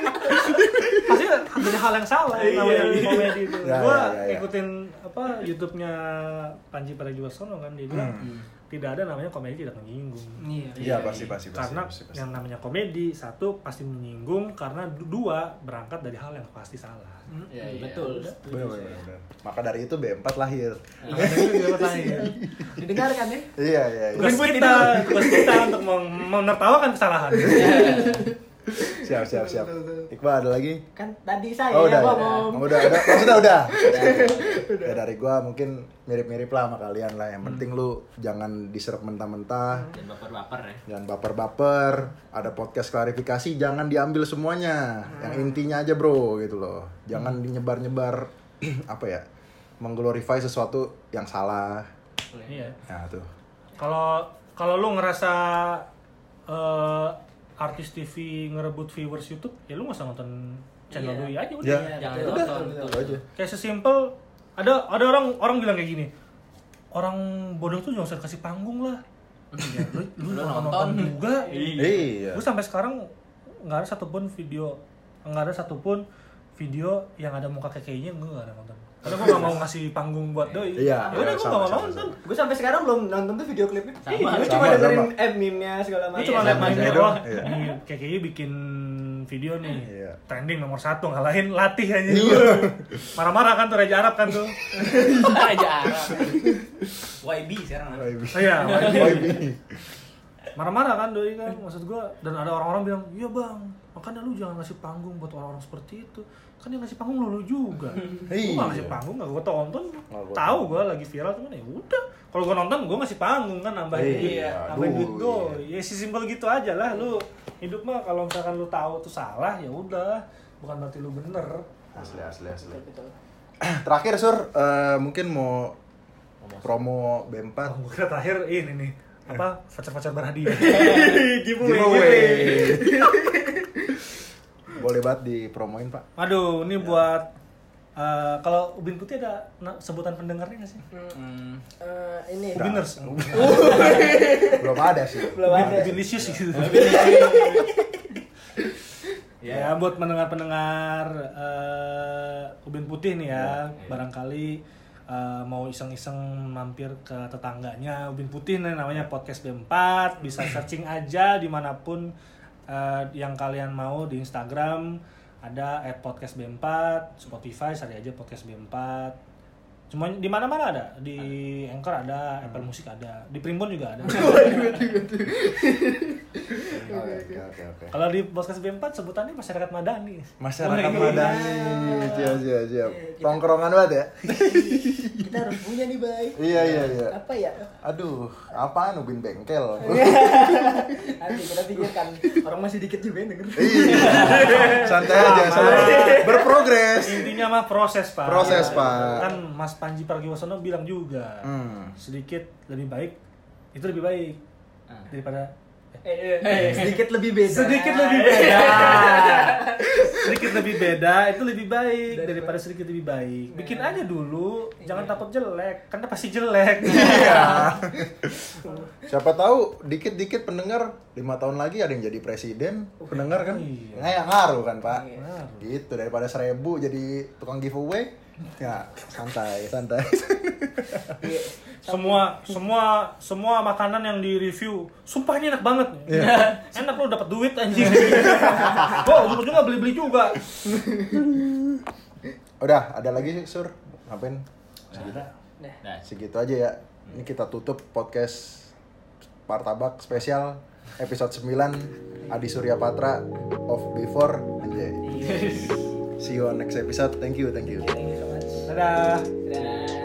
Ada hal yang salah yang namanya di komedi itu. Ya, gua ya, ya, ya. ngikutin apa YouTube-nya Panji Pragiwaksono kan dia bilang Hmm. tidak ada namanya komedi tidak menyinggung. Iya. Iya, pasti, pasti, pasti. Karena pasti, pasti. yang namanya komedi satu pasti menyinggung karena du- dua berangkat dari hal yang pasti salah. Iya, iya. Betul. Bener, bener, bener. Maka dari itu B4 lahir. Makanya itu dia bertanya. Didengarkan ya. Iya, iya, iya. Tugas kita, tugas kita untuk menertawakan kesalahan. Siap, siap, siap. Iqbal ada lagi? Kan tadi saya Oh, udah, ya. ngomong. udah, udah, maksudnya udah. Ya dari gua mungkin mirip-mirip lah sama kalian lah. Yang penting lu jangan diserap mentah-mentah, Dan baper-baper ya. jangan baper-baper. Ada podcast klarifikasi, jangan diambil semuanya. Yang intinya aja bro, gitu loh. Jangan dinyebar-nyebar apa ya, mengglorify sesuatu yang salah. Iya. Nah tuh. Kalau kalau lu ngerasa eh, artis TV ngerebut viewers YouTube, ya lu nggak usah nonton channel Iya. doi aja udah. Ya. Jangan betul, nonton. betul, betul. Itu aja. Kayak sesimpel ada ada orang orang bilang kayak gini. Orang bodoh tuh jangan usah kasih panggung lah. Ya, lu, lu, Lu nonton, nonton. juga. Iya. Gue sampai sekarang nggak ada satupun video nggak ada satupun video yang ada muka kekeinya gue nggak ada nonton. Karena gue nggak mau ngasih panggung buat doi. Iya, Ya udah iya, gue nggak mau sama, nonton. Gue sampai sekarang belum nonton tuh video klipnya. Sama. Gue Sama, cuma dengerin sama. eh meme-nya segala Lu macam. cuma Iya, liat mainnya aja doang. iya. KKI bikin video nih. Iya. Trending nomor satu ngalahin latih aja. Iya. Marah-marah kan tuh Raja Arab kan tuh. Aja Arab. YB sekarang. Oh, Oh iya, YB. marah-marah kan doi kan maksud gua dan ada orang-orang bilang iya bang makanya lu jangan ngasih panggung buat orang-orang seperti itu. Kan yang ngasih panggung lu, lu juga. Iya. gua gak ngasih panggung gak gua tonton. Tahu gua lagi viral cuman ya udah. Kalau gua nonton gua ngasih panggung kan nambahin Iya, duit. nambahin duit doi ya simpel gitu aja lah lu. Hidup mah kalau misalkan lu tahu tuh salah ya udah. Bukan berarti lu bener. Asli, asli, asli. Betul. Terakhir Sur, eh, mungkin mau promo B4 Oh, kira terakhir ini nih. Apa? Voucher-voucher berhadiah giveaway. Boleh banget dipromoin Pak. Aduh, ini buat Eh, kalau ubin putih ada sebutan pendengarnya nggak sih? Hmm. Eh, ini Ubiners. Belum ada sih. belum ada. Ubinlicious gitu. Ya, buat pendengar-pendengar eh, ubin putih nih ya, barangkali eh, mau iseng-iseng mampir ke tetangganya ubin putih nih namanya podcast B4 bisa searching aja di mana pun eh, yang kalian mau di Instagram ada at podcast B4 Spotify cari aja podcast B4 cuma di mana-mana ada di Anchor ada Apple Music ada di Primbon juga ada Oke, oke, oke. kalau di podcast B4 sebutannya masyarakat madani Masyarakat Madani, siap, siap, siap. Tongkrongan banget ya. Kita harus punya nih, Bay. Iya, iya, iya. Apa ya? Aduh, apaan ubin bengkel? Nanti kita pikirkan orang masih dikit juga yang denger. Iya. Santai aja, santai. Berprogres. Intinya mah proses pak. Proses, Ya, Pak. Kan Mas Panji Pragiwaksono bilang juga Hmm. sedikit lebih baik itu lebih baik Ah. daripada Eh, eh, sedikit lebih beda. sedikit lebih beda. sedikit lebih beda itu lebih baik daripada sedikit lebih baik. Bikin aja dulu, jangan takut jelek, karena pasti jelek. Iya. Siapa tahu dikit-dikit pendengar lima tahun lagi ada yang jadi presiden, pendengar kan? Iya. Nggak ngaruh kan pak? Ngaruh. Gitu daripada seribu jadi tukang giveaway, ya santai santai. semua semua semua makanan yang di review sumpah ini enak banget enak lu dapat duit anjing gua ujung-ujungnya beli-beli juga Udah ada lagi sih sur, ngapain? Nah, Segitu aja ya. Ini kita tutup podcast Partabak spesial episode 9 Adi Surya Patra of Before anjay. See you on next episode. Thank you, thank you. Dadah. Dadah.